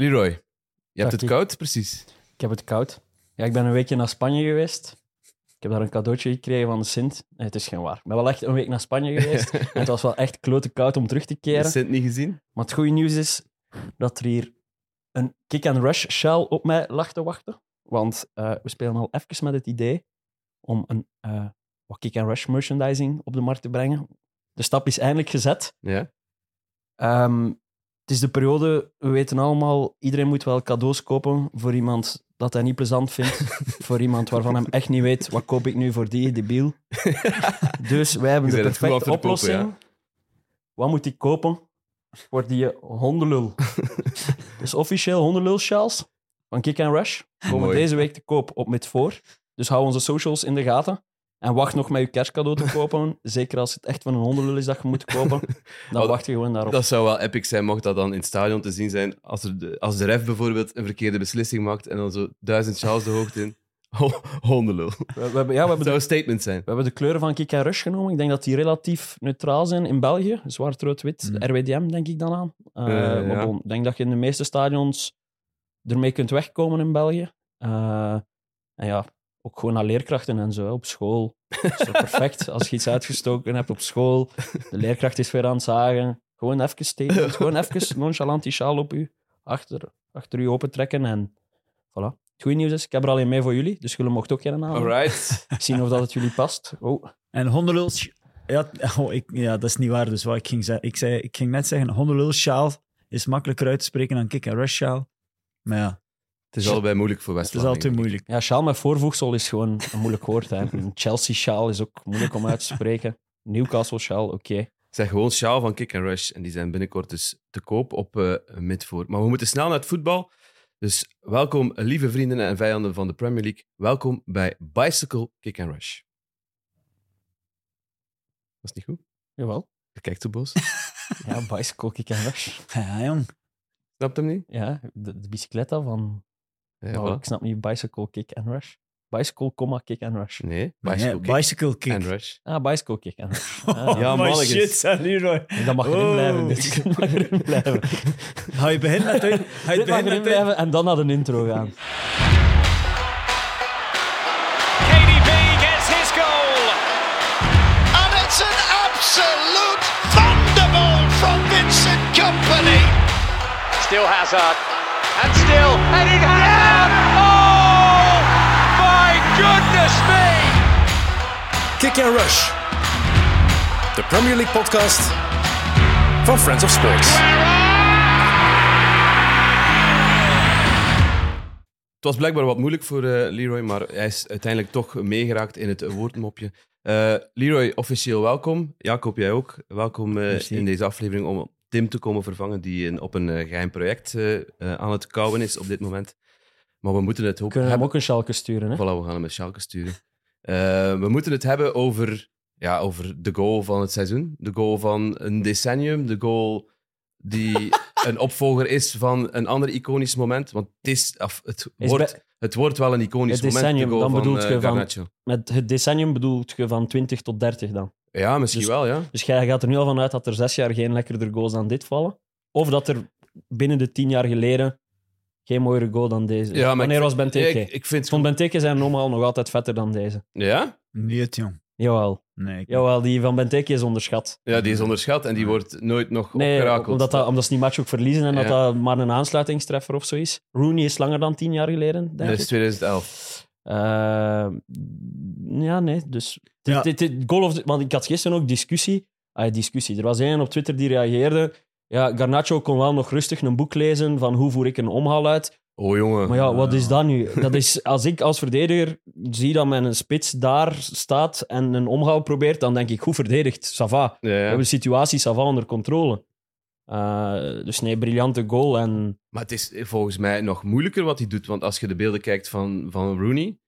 Leroy, je hebt het koud, precies. Ik heb het koud. Ja, ik ben een weekje naar Spanje geweest. Ik heb daar een cadeautje gekregen van de Sint. Nee, het is geen waar. Ik ben wel echt een week naar Spanje geweest. en het was wel echt klote koud om terug te keren. Sint niet gezien? Maar het goede nieuws is dat er hier een kick-and-rush shell op mij lag te wachten. Want eh, we spelen al even met het idee om een eh, wat kick-and-rush merchandising op de markt te brengen. De stap is eindelijk gezet. Ja. Ehm, het is de periode, we weten allemaal, iedereen moet wel cadeaus kopen voor iemand dat hij niet plezant vindt. voor iemand waarvan hij echt niet weet, wat koop ik nu voor die debiel. Dus wij hebben de perfecte oplossing. ja. Wat moet ik kopen voor die hondenlul? dus officieel hondenlul shells van Kick and Rush komen Mooi. deze week te koop op met voor. Dus hou onze socials in de gaten. En wacht nog met je kerstcadeau te kopen. Zeker als het echt van een hondenlul is dat je moet kopen. Dan wacht je gewoon daarop. Dat zou wel epic zijn, mocht dat dan in het stadion te zien zijn. Als, er de, als de ref bijvoorbeeld een verkeerde beslissing maakt en dan zo duizend sjaals de hoogte in. Ho- Hondenlul. We, we hebben, ja, we, hebben de, zou een statement zijn. we hebben de kleuren van Kick and Rush genomen. Ik denk dat die relatief neutraal zijn in België. Zwart, rood, wit. Mm. RWDM denk ik dan aan. Eh, Eh, maar ja. bon, ik denk dat je in de meeste stadions ermee kunt wegkomen in België. Eh, en ja, ook gewoon naar leerkrachten en zo hè, op school. Dat is perfect als je iets uitgestoken hebt op school. De leerkracht is weer aan het zagen. Gewoon even statement. Gewoon even nonchalant die sjaal op u. Achter, achter u opentrekken en voilà. Het goede nieuws is, ik heb er al een mee voor jullie, dus jullie mocht ook geen naam. Alright. Zien of dat het jullie past. Oh, En hondenlul... Ja, oh, ik, ja, dat is niet waar. Dus wat ik ging zeggen... Ik, zei, ik ging net zeggen, hondenlul sjaal is makkelijker uit te spreken dan kick en rush sjaal. Maar ja, Het is allebei moeilijk voor het west is altijd moeilijk. ja, sjaal met voorvoegsel is gewoon een moeilijk woord. Hè. Een Chelsea-sjaal is ook moeilijk om uit te spreken. Newcastle-sjaal, oké. Zeg gewoon sjaal van Kick and Rush. En die zijn binnenkort dus te koop op eh Midvoor. Maar we moeten snel naar het voetbal. Dus welkom, lieve vrienden en vijanden van de Premier League. Welkom bij Bicycle Kick and Rush. Was niet goed? Jawel. Je kijkt zo boos. Ja, bicycle kick and rush. Ja, jong. Snapt hem niet? Ja, de, de bicicletta van... Ja, oh, voilà. Ik snap niet, bicycle kick and rush. Bicycle, comma, kick and rush. Nee, Maar Bicycle Kick bicycle kick. and Rush. Ah, bicycle kick and rush. Ah, Ja, oh, mannetjes. shit, Leroy. Dat mag erin Oh. blijven. Dit mag erin blijven. Ga je beginnen met... Ga je Dit erin met... blijven en dan naar de intro gaan. KDB gets his goal. And it's an absolute thunderbolt from Vincent Company. Still Hazard. And still heading Hazard. Oh, my goodness me. Kick and Rush. De Premier League podcast van Friends of Sports. Het was blijkbaar wat moeilijk voor eh, Leroy, maar hij is uiteindelijk toch meegeraakt in het woordmopje. Eh, Leroy, officieel welkom. Jacob, jij ook. Welkom eh, in deze aflevering om Tim te komen vervangen, die een, op een eh, geheim project aan het kouwen is op dit moment. Maar we moeten het ook Kunnen we hem hebben... ook een schalke sturen, hè? Voilà, we gaan hem met Schalke sturen. Eh, we moeten het hebben over, ja, over de goal van het seizoen. De goal van een decennium. De goal die een opvolger is van een ander iconisch moment. Want het, is, het, Is wordt, bij- het wordt wel een iconisch Het moment. de dan van, eh, van-. Met het decennium bedoelt je van 20 tot 30 dan. Ja, misschien Dus- wel, ja. Dus jij gaat er nu al vanuit dat er zes jaar geen lekkerder goals dan dit vallen. Of dat er binnen de tien jaar geleden geen mooiere goal dan deze. ja maar Wanneer ik was vind- Benteke? Ik, ik vind... Ik vond Benteke zijn normaal nog altijd vetter dan deze. Ja? Niet, jong. Jawel. Nee, ik- Jawel, die van Benteke is onderschat. ja, die is onderschat en die wordt nooit nog Nee, opgerakeld. omdat, dat, omdat ze die match ook verliezen en dat Ja. dat maar een aansluitingstreffer of zo is. Rooney is langer dan tien jaar geleden, denk Dat is ik. 2011. Eh, ja, nee. Dus Ja. dit, dit, goal of the- want ik had gisteren ook discussie. Ah, discussie. Er was een op Twitter die reageerde. Ja, Garnacho kon wel nog rustig een boek lezen van hoe voer ik een omhaal uit. Oh, jongen. Maar ja, wat is dat nu? Dat is, als ik als verdediger zie dat mijn spits daar staat en een omhaal probeert, dan denk ik, goed verdedigd, ça va. Ja, We hebben de situatie ça va onder controle. Eh, dus nee, briljante goal. En Maar het is volgens mij nog moeilijker wat hij doet. Want als je de beelden kijkt van, van Rooney.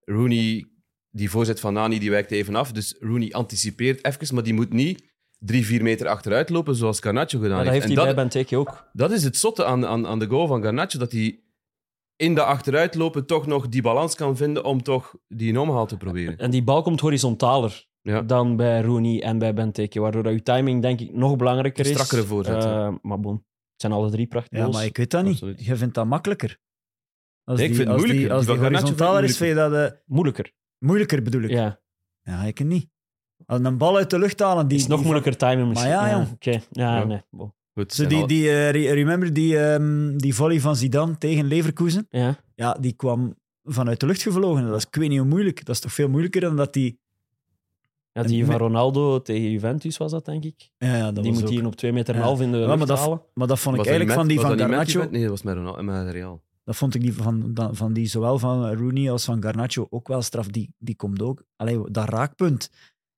Rooney, die voorzet van Nani, die wijkt even af. Dus Rooney anticipeert even, maar die moet niet drie, vier meter achteruit lopen zoals Garnacho gedaan ja, dat heeft heeft. hij En bij dat, Benteke ook. dat is het zotte aan, aan, aan de goal van Garnacho, dat hij in de achteruitlopen toch nog die balans kan vinden om toch die omhaal te proberen. En die bal komt horizontaler Ja. dan bij Rooney en bij Benteke, waardoor dat je timing denk ik nog belangrijker Een is. strakkere voorzet, Eh, maar bon. Het zijn alle drie prachtige Ja, goals. maar ik weet dat niet. Absoluut. Je vindt dat makkelijker. Als Nee, ik die, vind het als die, moeilijker. als Die die, horizontaler is, vind je dat eh, Moeilijker. moeilijker, bedoel ik. Ja, Ja. ik niet. Een bal uit de lucht halen, die... is nog die moeilijker timen misschien. Maar ja, jong. Oké, ja, Ja. nee. Goed, Zo die, die, eh, re- remember die, ehm, die volley van Zidane tegen Leverkusen? Ja. Ja, die kwam vanuit de lucht gevlogen. Dat is ik weet niet hoe moeilijk. Dat is toch veel moeilijker dan dat die... ja, die En van Ronaldo tegen Juventus was dat, denk ik. Ja, ja dat die was moet ook- hier op 2 meter en Ja. half in de Ja, lucht maar dat, halen. maar dat vond ik was eigenlijk van die van met Garnacho... Nee, dat was met, Ronaldo, met Real. Dat vond ik die van, van die, zowel van Rooney als van Garnacho ook wel straf. Die, die komt ook... Allee, dat raakpunt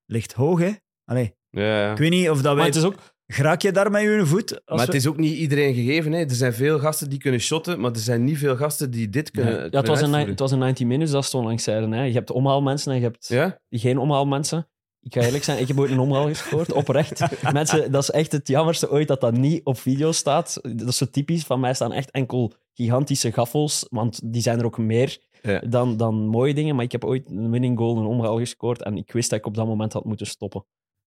ligt hoog, hè? Allee, Ja, ja. ik weet niet of dat Maar wij... het is ook... Raak je daar met je voet? Als Maar het is ook niet iedereen gegeven. Hè. Er zijn veel gasten die kunnen shotten, maar er zijn niet veel gasten die dit kunnen, Ja, het kunnen was, een, het was een 90 minutes dat ze onlangs zeiden. Hè. Je hebt omhaalmensen en je hebt Ja? geen omhaalmensen. Ik ga eerlijk zijn, ik heb ooit een omhaal gescoord, oprecht. Mensen, dat is echt het jammerste ooit dat dat niet op video staat. Dat is zo typisch. Van mij staan echt enkel gigantische gaffels, want die zijn er ook meer Ja. dan, dan mooie dingen. Maar ik heb ooit een winning goal, een omhaal gescoord en ik wist dat ik op dat moment had moeten stoppen.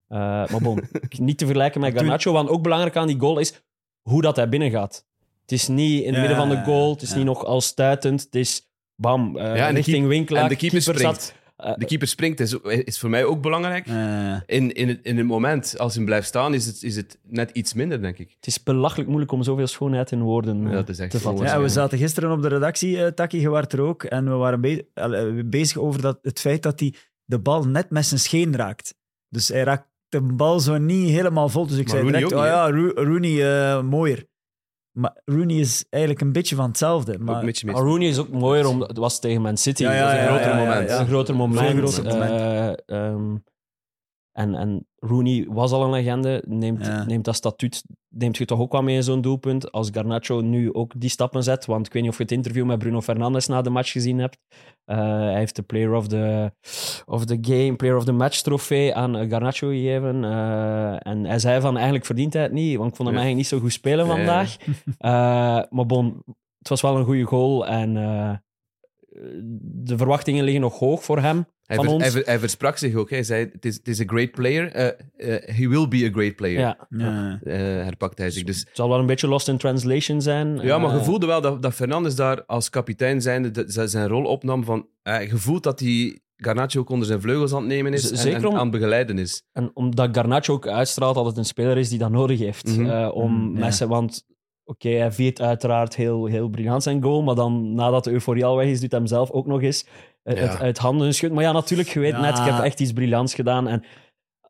Eh, maar bon, niet te vergelijken met Garnacho, want ook belangrijk aan die goal is hoe dat hij binnengaat. Het is niet in het Ja, midden van de goal, het is ja. niet nog al stuitend, het is bam, de richting Winkelaar. En de keeper, zat- eh, de keeper springt is, is voor mij ook belangrijk. Eh, In, in, het, in het moment, als hij blijft staan, is het, is het net iets minder, denk ik. Het is belachelijk moeilijk om zoveel schoonheid in woorden Ja, eh, dat is echt te vatten. ja, we zaten gisteren op de redactie, eh Taki, je er ook. En we waren be- eh, bezig over dat, het feit dat hij de bal net met zijn scheen raakt. Dus hij raakt de bal zo niet helemaal vol. Dus ik Maar zei Rooney direct, ook oh ja, Ro- Rooney eh, mooier. Maar Rooney is eigenlijk een beetje van hetzelfde. Ook Maar een. Maar Rooney is ook mooier, omdat het was tegen Man City. Ja, ja, dat is een ja, groter ja, ja, moment. ja. Een groter moment. Veel groter moment. Eh, ehm, en, en Rooney was al een legende. Neemt, Ja. neemt dat statuut neemt je toch ook wel mee in zo'n doelpunt. Als Garnacho nu ook die stappen zet. Want ik weet niet of je het interview met Bruno Fernandes na de match gezien hebt. Eh, hij heeft de Player of the, of the Game, Player of the Match trofee aan eh, Garnacho gegeven. Eh, en hij zei van eigenlijk verdient hij het niet. Want ik vond hem Ja. eigenlijk niet zo goed spelen ja. vandaag. Maar bon, het was wel een goede goal. En de verwachtingen liggen nog hoog voor hem. Hij, van ver- ons. hij, ver- hij versprak zich ook. Hij zei, het is, het is a great player. Eh, he will be a great player. Ja. ja. Eh, herpakt hij zich. Dus, Het zal wel een beetje lost in translation zijn. ja, maar je voelde wel dat, dat Fernandes daar als kapitein zijnde de, zijn- zijn rol opnam. Van, eh, je voelt dat hij Garnacho ook onder zijn vleugels aan het nemen is Z- en, zeker en om- aan het begeleiden is. En omdat Garnacho ook uitstraalt dat het een speler is die dat nodig heeft. Mhm. eh, om Mm, ja. mensen, want oké, hij viert uiteraard heel, heel briljant zijn goal, maar dan nadat de euforie al weg is, doet hij hem zelf ook nog eens Ja. het uit handen schudden. Maar ja, natuurlijk, je weet Ja. net, ik heb echt iets briljants gedaan. En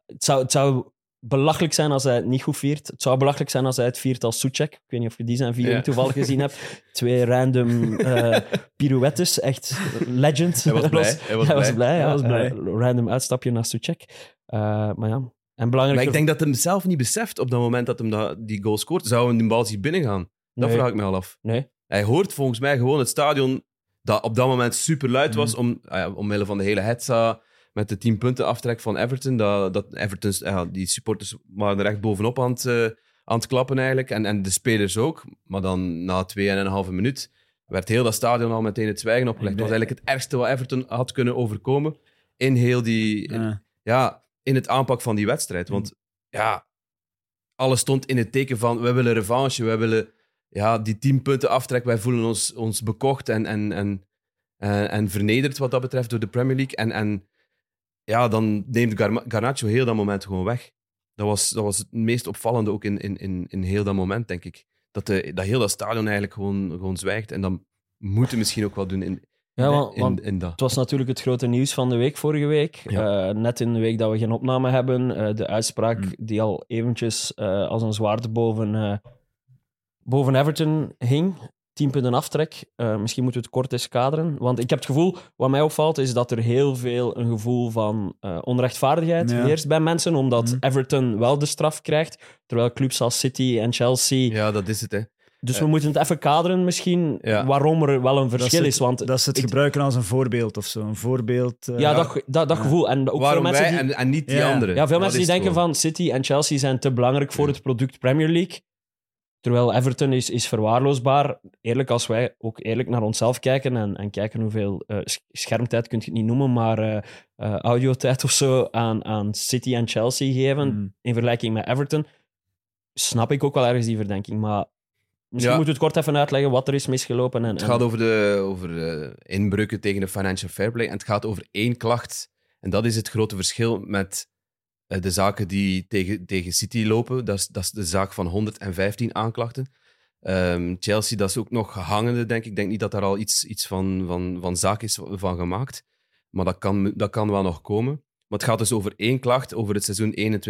het zou, het zou belachelijk zijn als hij het niet goed viert. Het zou belachelijk zijn als hij het viert als Suchek. Ik weet niet of je die zijn viering Ja. toevallig gezien hebt. Twee random eh, pirouettes, echt legend. Hij was blij. Hij was blij. blij, ja. Hij was blij. Eh, random uitstapje naar Suchek. Eh, maar ja, en belangrijk... Maar ik denk dat hij hem zelf niet beseft op dat moment dat hij die goal scoort. Zou hij die bal zien binnengaan? Dat Nee. vraag ik me al af. Nee. Hij hoort volgens mij gewoon het stadion dat op dat moment super luid was, om, ah ja, omwille van de hele hetza met de 10 punten aftrek van Everton. Dat, dat Everton, ja, die supporters waren er echt bovenop aan het, eh, aan het klappen eigenlijk. En, en de spelers ook. Maar dan na twee en een halve minuut werd heel dat stadion al meteen het zwijgen opgelegd. Dat was eigenlijk het ergste wat Everton had kunnen overkomen in heel die, in, Ja. ja, in het aanpak van die wedstrijd. Want ja, alles stond in het teken van we willen revanche, we willen ja, die tien punten aftrek. Wij voelen ons, ons bekocht en, en, en, en, en vernederd wat dat betreft door de Premier League. En, en ja, dan neemt Gar- Garnacho heel dat moment gewoon weg. Dat was, dat was het meest opvallende ook in, in, in, in heel dat moment, denk ik. Dat, de, dat heel dat stadion eigenlijk gewoon, gewoon zwijgt. En dan moeten misschien ook wel doen in, Ja, want, in, want in dat. het was natuurlijk het grote nieuws van de week vorige week. Ja. Eh, net in de week dat we geen opname hebben. eh, de uitspraak Mm. die al eventjes eh, als een zwaard boven, eh, boven Everton hing. 10 punten aftrek. Eh, misschien moeten we het kort eens kaderen. Want ik heb het gevoel, wat mij opvalt, is dat er heel veel een gevoel van eh, onrechtvaardigheid Ja. heerst bij mensen. Omdat Mhm. Everton wel de straf krijgt. Terwijl clubs als City en Chelsea. Ja, dat is het, hè. Dus we Eh, moeten het even kaderen, misschien. Ja. Waarom er wel een Dat verschil is. Want dat ze het ik- gebruiken als een voorbeeld of zo. Een voorbeeld. eh, ja, dat, dat, dat Ja. gevoel. En ook Waarom veel mensen wij die, en, en niet die Ja. anderen? ja, veel Dat mensen die denken gewoon. van City en Chelsea zijn te belangrijk voor Ja. het product Premier League. Terwijl Everton is, is verwaarloosbaar. Eerlijk, als wij ook eerlijk naar onszelf kijken en, en kijken hoeveel eh, sch- schermtijd, kun je het niet noemen, maar eh eh, audiotijd of zo aan, aan City en Chelsea geven Mm. in vergelijking met Everton, snap ik ook wel ergens die verdenking. Maar Misschien Ja. moeten we het kort even uitleggen wat er is misgelopen. En, Het gaat over, de, over eh, inbreuken tegen de financial fair play. En het gaat over één klacht. En dat is het grote verschil met de zaken die tegen, tegen City lopen. Dat is, dat is de zaak van 115 aanklachten. Ehm, Chelsea, dat is ook nog hangende, denk ik. Ik denk niet dat daar al iets, iets van, van, van zaak is van gemaakt. Maar dat kan, dat kan wel nog komen. Maar het gaat dus over één klacht over het seizoen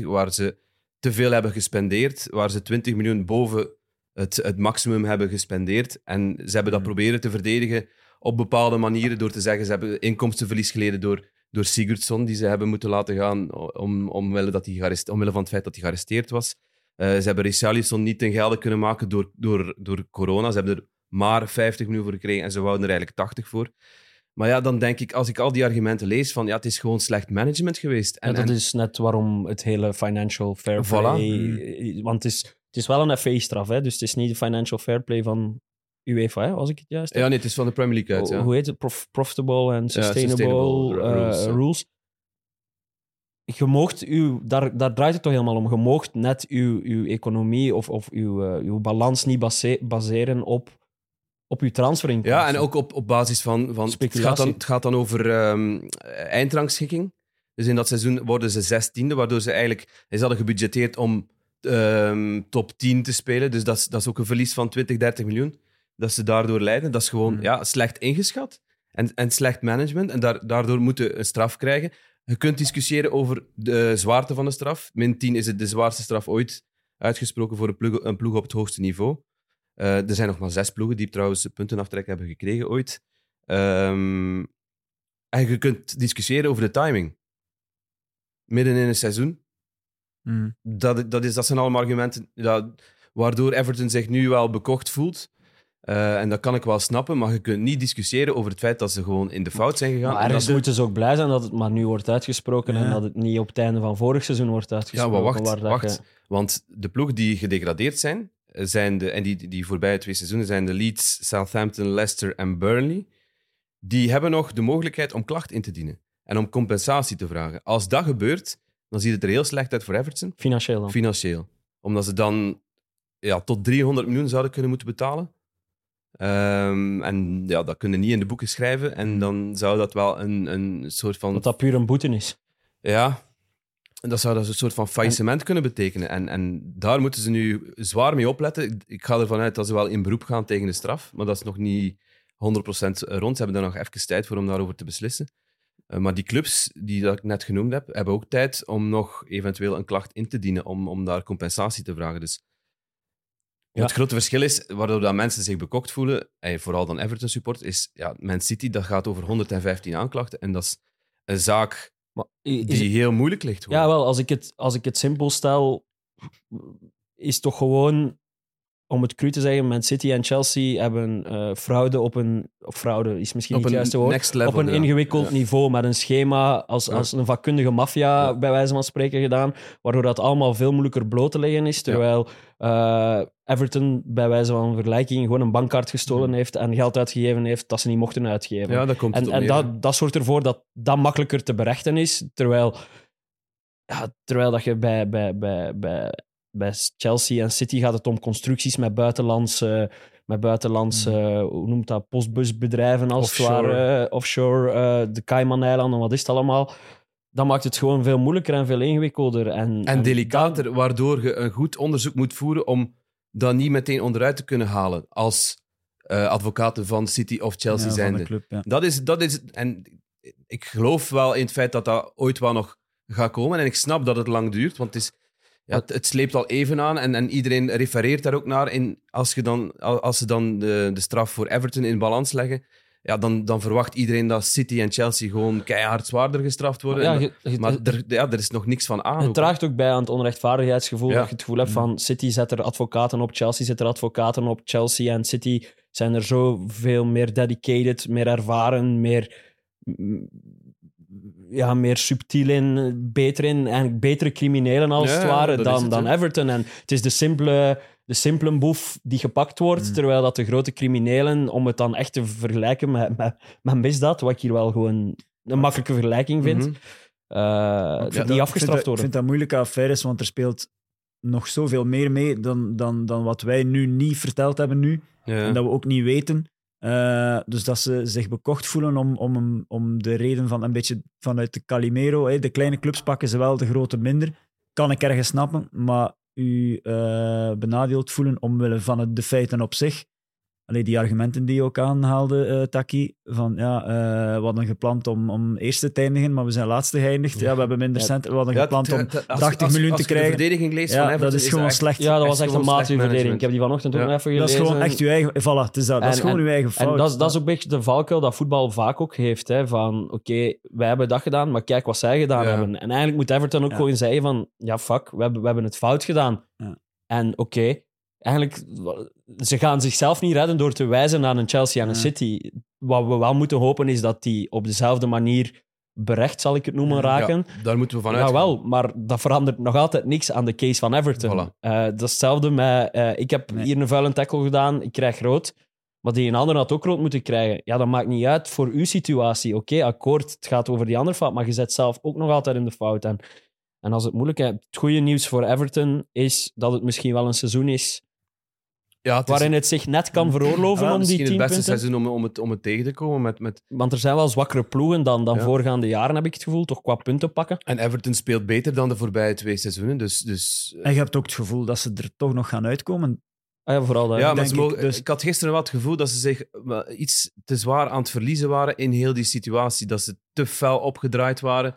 21-22, waar ze te veel hebben gespendeerd, waar ze 20 miljoen boven het, het maximum hebben gespendeerd. En ze hebben dat Mhm. proberen te verdedigen op bepaalde manieren door te zeggen ze hebben inkomstenverlies geleden door, door Sigurdsson, die ze hebben moeten laten gaan om, omwille, dat hij omwille van het feit dat hij gearresteerd was. Eh, ze hebben Richarlison niet ten gelde kunnen maken door, door, door corona. Ze hebben er maar 50 miljoen voor gekregen en ze wouden er eigenlijk 80 voor. Maar ja, dan denk ik, als ik al die argumenten lees, van ja, het is gewoon slecht management geweest. En, dat is net waarom het hele financial fair Voilà. play... Want het is, het is wel een FA-straf, hè? dus het is niet de financial fair play van UEFA, hè? als ik het juist. Ja, nee, het is van de Premier League uit. Hoe- Ja. Hoe heet het? Prof- profitable en sustainable, sustainable eh, rules. Je moogt uw, daar, daar draait het toch helemaal om. Je moogt net uw, uw economie of, of uw, eh, uw balans niet base- baseren op, op uw transferinkomsten. Ja, en ook op, op basis van... van het, gaat dan, het gaat dan over ehm, eindrangschikking. Dus in dat seizoen worden ze zestiende, waardoor ze eigenlijk... Ze hadden gebudgeteerd om ehm, top 10 te spelen. Dus dat is, dat is ook een verlies van 20, 30 miljoen. Dat ze daardoor lijden. Dat is gewoon Mhm. ja, slecht ingeschat. En, en slecht management. En daar, daardoor moeten een straf krijgen. Je kunt discussiëren over de zwaarte van de straf. Min 10 is het de zwaarste straf ooit uitgesproken voor een ploeg, een ploeg op het hoogste niveau. Eh, er zijn nog maar zes ploegen die trouwens puntenaftrek hebben gekregen ooit. Ehm, en je kunt discussiëren over de timing. Midden in een seizoen. Mhm. Dat, dat, is, dat zijn allemaal argumenten ja, waardoor Everton zich nu wel bekocht voelt. Eh, en dat kan ik wel snappen, maar je kunt niet discussiëren over het feit dat ze gewoon in de fout zijn gegaan. Maar En ergens dat- moeten ze ook blij zijn dat het maar nu wordt uitgesproken en Ja. dat het niet op het einde van vorig seizoen wordt Ja, uitgesproken. maar wacht, wacht. je- Want de ploegen die gedegradeerd zijn, zijn de, en die, die voorbije twee seizoenen zijn de Leeds, Southampton, Leicester en Burnley. Die hebben nog de mogelijkheid om klacht in te dienen en om compensatie te vragen. Als dat gebeurt, dan ziet het er heel slecht uit voor Everton, Financieel dan. financieel. Omdat ze dan ja, tot 300 miljoen zouden kunnen moeten betalen. Ehm, en ja, dat kunnen niet in de boeken schrijven. En dan zou dat wel een, een soort van Dat dat puur een boete is. ja, en dat zou dus een soort van faillissement kunnen betekenen. En, en daar moeten ze nu zwaar mee opletten. Ik, ik ga ervan uit dat ze wel in beroep gaan tegen de straf, maar dat is nog niet 100% rond. Ze hebben daar nog even tijd voor om daarover te beslissen. Eh, maar die clubs die dat ik net genoemd heb, hebben ook tijd om nog eventueel een klacht in te dienen, om, om daar compensatie te vragen. Dus Ja. Het grote verschil is, waardoor dat mensen zich bekocht voelen, en vooral dan Everton support, is ja, Man City, dat gaat over 115 aanklachten. En dat is een zaak Maar die heel moeilijk ligt. Ja, wel, als ik het, als ik het simpel stel, is toch gewoon, om het cru te zeggen, Man City en Chelsea hebben eh, fraude op een... Of fraude is misschien op niet het juiste woord. next level. op een ja. ingewikkeld Ja. niveau met een schema als, Ja. als een vakkundige maffia, bij wijze van spreken, gedaan. Waardoor dat allemaal veel moeilijker bloot te leggen is. Terwijl eh, Everton, bij wijze van vergelijking, gewoon een bankkaart gestolen heeft en geld uitgegeven heeft dat ze niet mochten uitgeven. Ja, dat komt En, en dat, dat zorgt ervoor dat dat makkelijker te berechten is. Terwijl, ja, terwijl dat je bij, bij, bij, bij, bij Chelsea en City gaat het om constructies met buitenlandse, met buitenlandse hoe noemt dat, postbusbedrijven als het Offshore. ware, eh, offshore, eh, de Cayman-eilanden, wat is het allemaal. Dat maakt het gewoon veel moeilijker en veel ingewikkelder. En, En delicater, waardoor je een goed onderzoek moet voeren om dat niet meteen onderuit te kunnen halen als eh, advocaten van City of Chelsea Ja, ja. Dat is, dat is, en ik geloof wel in het feit dat dat ooit wel nog gaat komen. En ik snap dat het lang duurt, want het, is, ja, het, het sleept al even aan. En, en iedereen refereert daar ook naar. In, als, je dan, als ze dan de, de straf voor Everton in balans leggen, ja, dan, dan verwacht iedereen dat City en Chelsea gewoon keihard zwaarder gestraft worden. Ja, maar er, ja, er is nog niks van aan. Het draagt ook bij aan het onrechtvaardigheidsgevoel. Ja. Dat je het gevoel hebt van City zet er advocaten op, Chelsea zet er advocaten op. Chelsea en City zijn er zoveel meer dedicated, meer ervaren, meer, mm, ja, meer subtiel in, beter in. Eigenlijk betere criminelen als Ja, het ware dan, het, dan. Everton. En het is de simpele, de simpele boef die gepakt wordt, Mm. terwijl dat de grote criminelen, om het dan echt te vergelijken met, met, met misdaad, wat ik hier wel gewoon een makkelijke vergelijking vind, die dat- afgestraft worden. Ik vind dat moeilijke affaires, want er speelt nog zoveel meer mee dan, dan, dan wat wij nu niet verteld hebben nu. En dat we ook niet weten. Eh, dus dat ze zich bekocht voelen om, om, om de reden van een beetje vanuit de Calimero. De kleine clubs pakken ze wel, de grote minder. Kan ik ergens snappen, maar u eh, benadeeld voelen omwille van het, de feiten op zich. Allee, die argumenten die je ook aanhaalde, eh, Taki, van ja, eh, we hadden gepland om, om eerste te eindigen, maar we zijn laatste geëindigd. Ja, we hebben minder centen, we hadden Ja, gepland om het- als- 80 als- miljoen als te je de krijgen. verdediging leest Ja, van dat is gewoon echt- slecht. Ja, dat was echt een matige verdediging. Ik heb die vanochtend ook nog even Dat is gelezen. gewoon echt uw eigen... Voilà, het is dat. dat is gewoon en- uw eigen fout. En dat, is- dat is ook een beetje de valkuil dat voetbal vaak ook heeft. Hè, van, oké, wij hebben dat gedaan, maar kijk wat zij gedaan Ja. hebben. En eigenlijk moet Everton ook Ja. gewoon zeggen van, ja, fuck, we hebben, we hebben het fout gedaan. Ja. En oké, eigenlijk, ze gaan zichzelf niet redden door te wijzen naar een Chelsea en een Ja. City. Wat we wel moeten hopen is dat die op dezelfde manier berecht, zal ik het noemen, raken. Ja, daar moeten we van Ja, uitgaan. wel, maar dat verandert nog altijd niks aan de case van Everton. Voilà. Eh, dat is hetzelfde met... eh, ik heb Nee. hier een vuile tackle gedaan, ik krijg rood. Maar die een ander had ook rood moeten krijgen. Ja, dat maakt niet uit voor uw situatie. Oké, akkoord, het gaat over die andere fout, maar je zet zelf ook nog altijd in de fout. En, en als het moeilijk is... Het goede nieuws voor Everton is dat het misschien wel een seizoen is Ja, het is waarin het zich net kan veroorloven Ja, om die misschien het beste punten. seizoen om, om, het, om het tegen te komen. Met, met... Want er zijn wel zwakkere ploegen dan, dan Ja. voorgaande jaren, heb ik het gevoel. Toch qua punten pakken. En Everton speelt beter dan de voorbije twee seizoenen. Dus, dus, En je hebt ook het gevoel dat ze er toch nog gaan uitkomen. Ah, ja, vooral dat. ja, maar denk ze ik, mogen, dus- ik had gisteren wel het gevoel dat ze zich wel iets te zwaar aan het verliezen waren in heel die situatie. Dat ze te fel opgedraaid waren.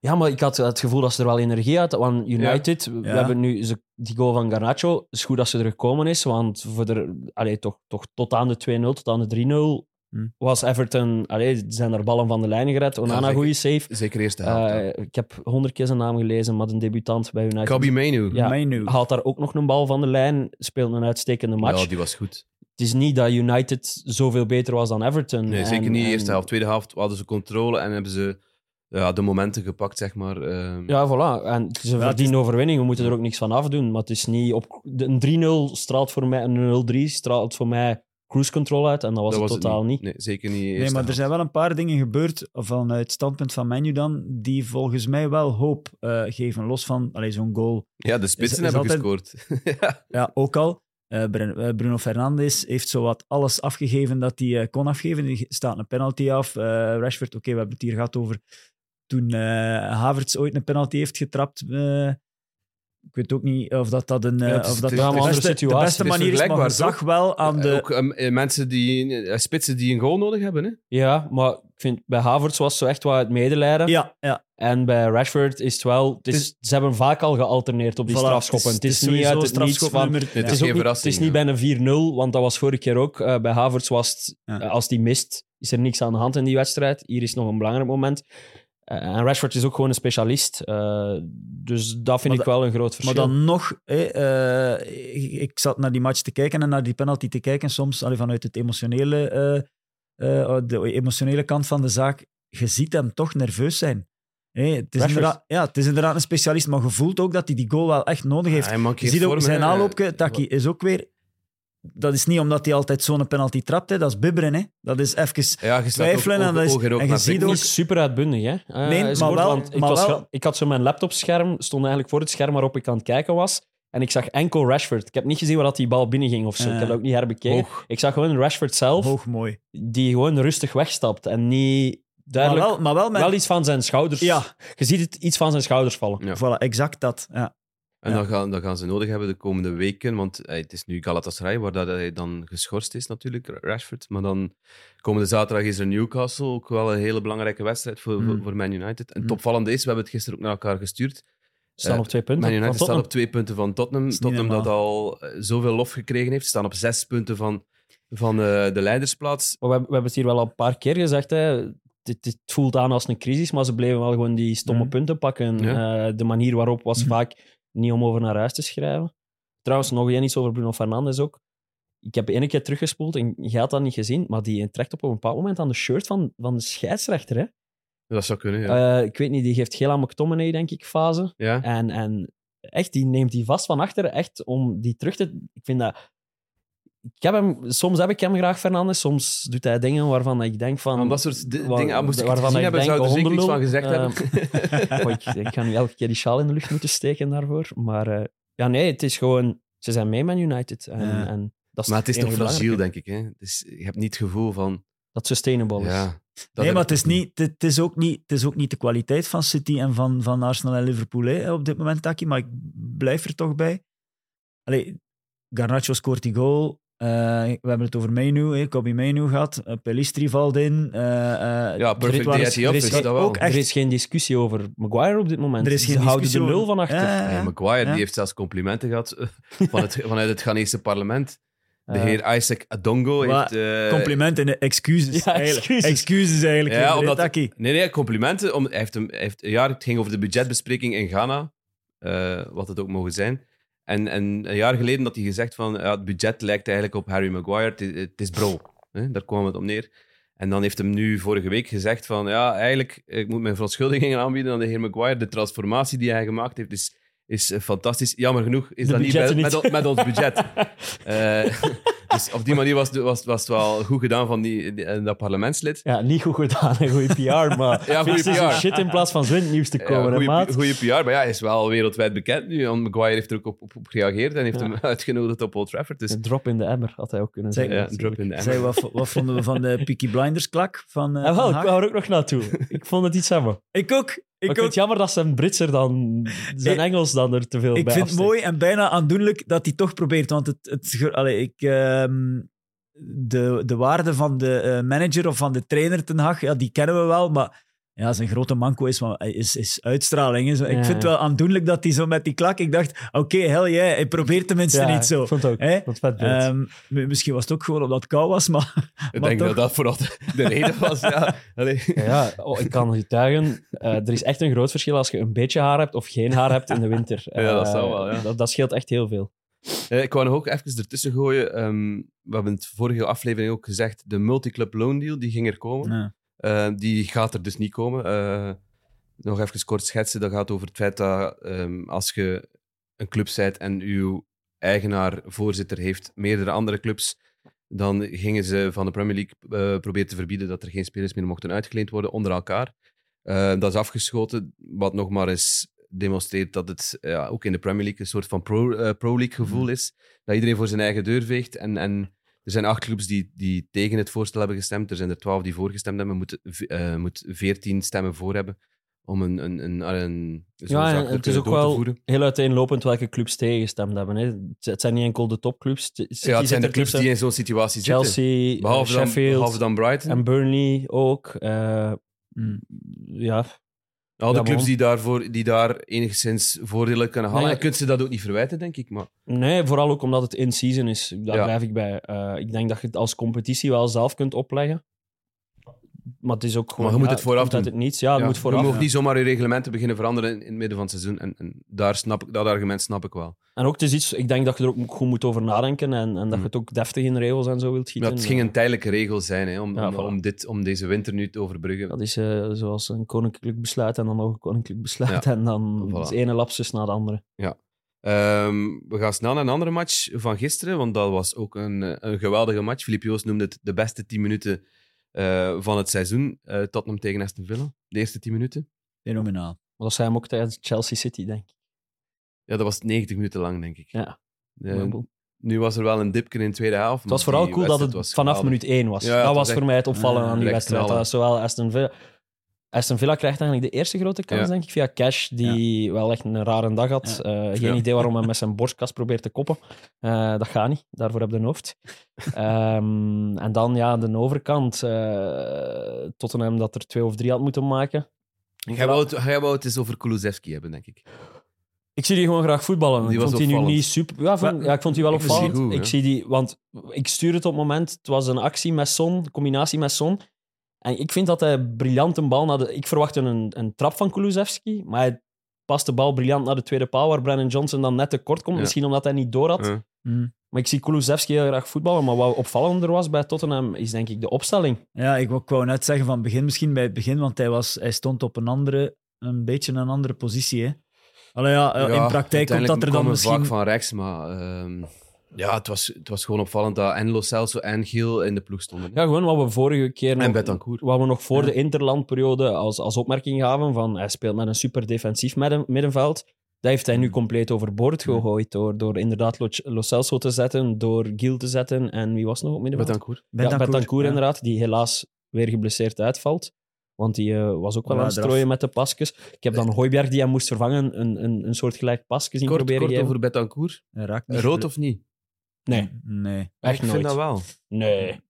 Ja, maar ik had het gevoel dat ze er wel energie uit hadden. Want United, we Ja. hebben nu ze, die goal van Garnacho. Het is goed dat ze er gekomen is, want voor de, allee, toch, toch tot aan de 2-0, tot aan de 3-0 Hm. was Everton... Allee, zijn er ballen van de lijn gered. Onana, zeker. goede save. Zeker eerste helft. ja. Eh, ik heb honderd keer zijn naam gelezen, maar een debutant bij United. Kabi Mainu. ja. Mij nu. Haalt daar ook nog een bal van de lijn, speelt een uitstekende match. Ja, die was goed. Het is niet dat United zoveel beter was dan Everton. Nee, En- zeker niet en- eerste helft. Tweede helft hadden ze controle en hebben ze ja, de momenten gepakt, zeg maar. ehm. Ja, voilà. En het is een Ja, het verdiende overwinning. We moeten er ook niks van afdoen. Maar het is niet op... Een 3-0 straalt voor mij... Een 0-3 straalt voor mij cruise control uit. En dat was dat het was totaal niet. Nee, zeker niet. Nee, maar er zijn wel een paar dingen gebeurd vanuit het standpunt van Menu dan, die volgens mij wel hoop eh, geven. Los van allee, zo'n goal. Ja, de spitsen is hebben altijd- gescoord. ja. Ja, ook al. Eh, eh, Bruno Fernandes heeft zowat alles afgegeven dat hij eh, kon afgeven. Er staat een penalty af. Eh, Rashford, oké, we hebben het hier gehad over toen eh, Havertz ooit een penalty heeft getrapt. eh, ik weet ook niet of dat, dat, een, eh, Ja, het is- of dat de, beste, de situatie. beste manier is, maar je vergelijkbaar, zag wel aan de... Ook eh, mensen die, eh, spitsen die een goal nodig hebben. Hè? Ja, maar ik vind bij Havertz was zo echt wat het medelijden. Ja, ja, En bij Rashford is het wel... Het is, Het is- ze hebben vaak al gealterneerd op die Voilà, strafschoppen. Het is, niet uit het niets van... Het is ook niet, het is niet bij een 4-0, want dat was vorige keer ook. Eh, bij Havertz was het, Ja. eh, als die mist, is er niks aan de hand in die wedstrijd. Hier is nog een belangrijk moment. Eh, en Rashford is ook gewoon een specialist. Eh, dus dat vind Maar ik wel een groot verschil. Maar dan nog, hè, eh, ik, ik zat naar die match te kijken en naar die penalty te kijken, soms allee, vanuit het emotionele, eh, eh, de emotionele kant van de zaak. Je ziet hem toch nerveus zijn. Hè, het, is ja, het is inderdaad een specialist, maar je voelt ook dat hij die goal wel echt nodig heeft. Hij je ziet ook zijn aanloopje, Taki, is ook weer... Dat is niet omdat hij altijd zo'n penalty trapt, hè. dat is bibberen. Hè. Dat is even... Ja, twijfelen ook, en dat is- en je ziet ook- niet super uitbundig, hè? Eh, Nee, maar goed, wel- want ik, maar was, wel- gra- ik had zo mijn laptopscherm, stond eigenlijk voor het scherm waarop ik aan het kijken was. En ik zag enkel Rashford. Ik heb niet gezien waar dat die bal binnenging of zo. Ik heb dat ook niet herbekeken. Hoog. Ik zag gewoon Rashford zelf, Hoog mooi. die gewoon rustig wegstapt. En niet Maar duidelijk... wel, maar wel met... wel iets van zijn schouders. Ja, Je ziet het iets van zijn schouders vallen. Ja. voilà, exact dat. Ja. En Ja. dan, gaan, gaan ze nodig hebben de komende weken, want eh, het is nu Galatasaray, waar dat hij dan geschorst is natuurlijk, Rashford. Maar dan komende zaterdag is er Newcastle, ook wel een hele belangrijke wedstrijd voor, voor, Mm. voor Man United. En Mm. het opvallende is, we hebben het gisteren ook naar elkaar gestuurd, Staan Eh, op twee punten. Man United staat op twee punten van Tottenham. Tottenham dat al eh, zoveel lof gekregen heeft. Ze staan op zes punten van, van eh, de leidersplaats. We, hebben- we hebben het hier wel al een paar keer gezegd. Hè. Het, voelt aan als een crisis, maar ze bleven wel gewoon die stomme Mhm. punten pakken. Ja. Eh, de manier waarop was Mhm. vaak niet om over naar huis te schrijven. Trouwens, nog één iets over Bruno Fernandes ook. Ik heb één keer teruggespoeld en je had dat niet gezien, maar die trekt op een bepaald moment aan de shirt van, van de scheidsrechter. Hè? Dat zou kunnen, ja. Eh, ik weet niet, die geeft geel aan McTominay, denk ik, fase. ja. En, en echt, die neemt die vast van achter, echt om die terug te... Ik vind dat... Ik heb hem, soms heb ik hem graag, Fernandes. Soms doet hij dingen waarvan ik denk van... Dat soort di- wa- dingen ah, moest ik waarvan ik hebben, denk, zou er zeker iets van gezegd Eh, hebben. Oh, ik, ik ga nu elke keer die sjaal in de lucht moeten steken daarvoor. Maar eh, Ja, nee, het is gewoon... Ze zijn mee met United. En, Ja. en dat is Maar het is toch fragiel, denk ik. Hè? Dus je hebt niet het gevoel van... Dat sustainable is. Ja, dat nee, maar het is, ook niet, het, het is ook niet, het is ook niet de kwaliteit van City en van, van Arsenal en Liverpool hè, op dit moment, Taki. Maar ik blijf er toch bij. Allee, Garnacho scoort die goal. Eh, we hebben het over Menu, hè, Kobe Menu gehad. Uh, Pelistri valt in. eh, eh, Ja, er perfect er op is is geen- dat wel. ook echt- Er is geen discussie over Maguire op dit moment. Er is geen Ze houden de discussie nul over- van achter. Ja, ja. Maguire die heeft zelfs complimenten gehad eh, van het, vanuit het Ghanese parlement. De heer Isaac Adongo heeft... eh, Complimenten en excuses. Ja, excuses. Excuses eigenlijk. Ja, omdat, nee, nee, complimenten. Om, hij heeft hem, hij heeft, ja, het ging over de budgetbespreking in Ghana, eh, wat het ook mogen zijn. En, en een jaar geleden had hij gezegd van, ja, het budget lijkt eigenlijk op Harry Maguire, het, is- bro. Daar kwam het op neer. En dan heeft hem nu vorige week gezegd van, ja, eigenlijk, ik moet mijn verontschuldigingen aanbieden aan de heer Maguire. De transformatie die hij gemaakt heeft is, is eh, fantastisch. Jammer genoeg is De dat niet, bij- met, niet. met ons budget. Eh, dus op die manier was, het- was, was het wel goed gedaan van die, die- eh, dat parlementslid. Ja, niet goed gedaan, een goede PR, maar Ja, goeie feest is een PR. shit in plaats van zwindnieuws te komen, ja, maat? goede PR, maar ja, hij is wel wereldwijd bekend nu. En Maguire heeft er ook op, op, op gereageerd en heeft Ja. hem uitgenodigd op Old Trafford. Dus Een drop in de emmer, had hij ook kunnen Zeg- zeggen. ja, een drop in de emmer. Zeg, wat, wat vonden we van de Peaky Blinders klak? Van, wel, Ten ik wou er ook nog naartoe. Ik vond het iets hebben. Ik ook. Ik Ik vind het jammer dat zijn Britser dan... Zijn Ik- Engels dan er te veel Ik bij vind het mooi en bijna aandoenlijk dat hij toch probeert. Want het, ik, ehm, de, de waarde van de eh, manager of van de trainer Ten Hag, ja, die kennen we wel. Maar ja, zijn grote manco is, maar- is, is uitstraling. Ja. Ik vind het wel aandoenlijk dat hij zo met die klak... Ik dacht, oké, hell yeah, hij probeert tenminste Ja, niet zo. Ik vond het ook. Vond het vet. Ehm, misschien was het ook gewoon omdat het koud was, maar... Ik maar denk toch. dat dat vooral de, de reden was. Ja. Ja, oh, ik kan getuigen. eh er is echt een groot verschil als je een beetje haar hebt of geen haar hebt in de winter. Ja, dat Eh, zou wel, ja. Dat, dat scheelt echt heel veel. Eh, ik wou nog ook even ertussen gooien. Ehm, we hebben het vorige aflevering ook gezegd, de multiclub loan deal, die ging er komen. Eh, die gaat er dus niet komen. Eh, nog even kort schetsen. Dat gaat over het feit dat ehm, als je een club bent en uw eigenaar, voorzitter, heeft meerdere andere clubs, dan gingen ze van de Premier League eh, proberen te verbieden dat er geen spelers meer mochten uitgeleend worden onder elkaar. Dat is afgeschoten, wat nog maar eens demonstreert dat het ja, ook in de Premier League een soort van pro, pro-league gevoel is. Dat iedereen voor zijn eigen deur veegt. En, en er zijn acht clubs die, die tegen het voorstel hebben gestemd. Er zijn er twaalf die voorgestemd hebben. Moet, eh moet veertien stemmen voor hebben om een, een, een, een zo'n Ja, zaak en te het is ook wel voeren. heel uiteenlopend welke clubs tegengestemd hebben. Hè. Het- zijn niet enkel de topclubs. Ja, het zijn de er clubs die in zo'n situatie zitten. Chelsea, Behalve eh, dan, Sheffield behalve dan Brighton. en Burnley ook. Eh, Mm. ja, Al de Ja, clubs man. die, daarvoor, die daar enigszins voordelen kunnen halen. Nee, je kunt ze dat ook niet verwijten, denk ik. Maar Nee, vooral ook omdat het in-season is. Daar Ja. blijf ik bij. Eh, ik denk dat je het als competitie wel zelf kunt opleggen. Maar het is ook gewoon... Maar je moet ja, het vooraf doen. het niets. Ja, het ja, moet vooraf. je mag ja. niet zomaar je reglementen beginnen veranderen in, in het midden van het seizoen. En, en daar snap ik, dat argument snap ik wel. En ook, het is iets... Ik denk dat je er ook goed moet over nadenken en, en dat Mm. je het ook deftig in regels en zo wilt Ja, gieten. het ging een tijdelijke regel zijn hè, om, Ja, om, voilà. om, dit, om deze winter nu te overbruggen. Dat is eh, zoals een koninklijk besluit en dan nog een koninklijk besluit. Ja, En dan voilà. is ene lapsus na de andere. Ehm, we gaan snel naar een andere match van gisteren, want dat was ook een, eh, een geweldige match. Filip Joos noemde het de beste 10 minuten eh, van het seizoen. eh Tottenham tegen Aston Villa, de eerste 10 minuten. Fenomenaal. Maar dat zei hem ook tijdens Chelsea City, denk ik. Ja, dat was 90 minuten lang, denk ik. Ja. Eh, nu was er wel een dipje in de tweede helft. Het was vooral cool dat het vanaf minuut 1 was. Ja, dat was voor mij het opvallen aan die wedstrijd. zowel Aston Villa... Aston Villa krijgt eigenlijk de eerste grote kans, Ja. denk ik, via Cash, die wel echt een rare dag had. Eh, geen idee waarom hij met zijn borstkast probeert te koppen. Eh, dat gaat niet, daarvoor heb je een hoofd. Ehm, en dan ja, de overkant. eh Tottenham dat er twee of drie had moeten maken. Jij wou, het, jij wou het eens over Kulusevski hebben, denk ik. Ik zie die gewoon graag voetballen. Die ik vond die nu niet super. Ja, vond- Maar- ja, ik vond die wel opvallend. goed, ik zie die, want ik stuur het op het moment. Het was een actie met Son, combinatie met Son. En ik vind dat hij briljant een bal naar de. Ik verwachtte een, een trap van Kulusevski, maar hij past de bal briljant naar de tweede paal, waar Brennan Johnson dan net te kort komt. Ja. Misschien omdat hij niet door had. Ja. Mm. Maar ik zie Kulusevski heel graag voetballen. Maar wat opvallender was bij Tottenham, is denk ik de opstelling. Ja, ik wou- ik wou net zeggen van het begin, misschien bij het begin, want hij, was, hij stond op een andere, een beetje een andere positie. Hè. Allee, ja, eh, in praktijk komt dat er dan er misschien... vaak van rechts, maar ehm, ja, het was, het was gewoon opvallend dat en Lo Celso en Giel in de ploeg stonden. Ja, gewoon wat we vorige keer En nog, Betancourt. wat we nog voor Ja. de interlandperiode als, als opmerking gaven van hij speelt met een super defensief midden- middenveld. Dat heeft hij nu compleet overboord gegooid door, door inderdaad Lo, Lo Celso te zetten, door Gil te zetten en wie was nog op middenveld? Betancourt. Ja, Betancourt ja. inderdaad, die helaas weer geblesseerd uitvalt. Want die eh, was ook wel Ja, aan het eraf. strooien met de pasjes. Ik heb dan Hooiberg die hem moest vervangen, een, een, een soort gelijk pasje zien Kort, proberen kort geven. over Betancourt. Hij Rood of niet? Nee, Nee. echt ik nooit. vind dat wel. Nee.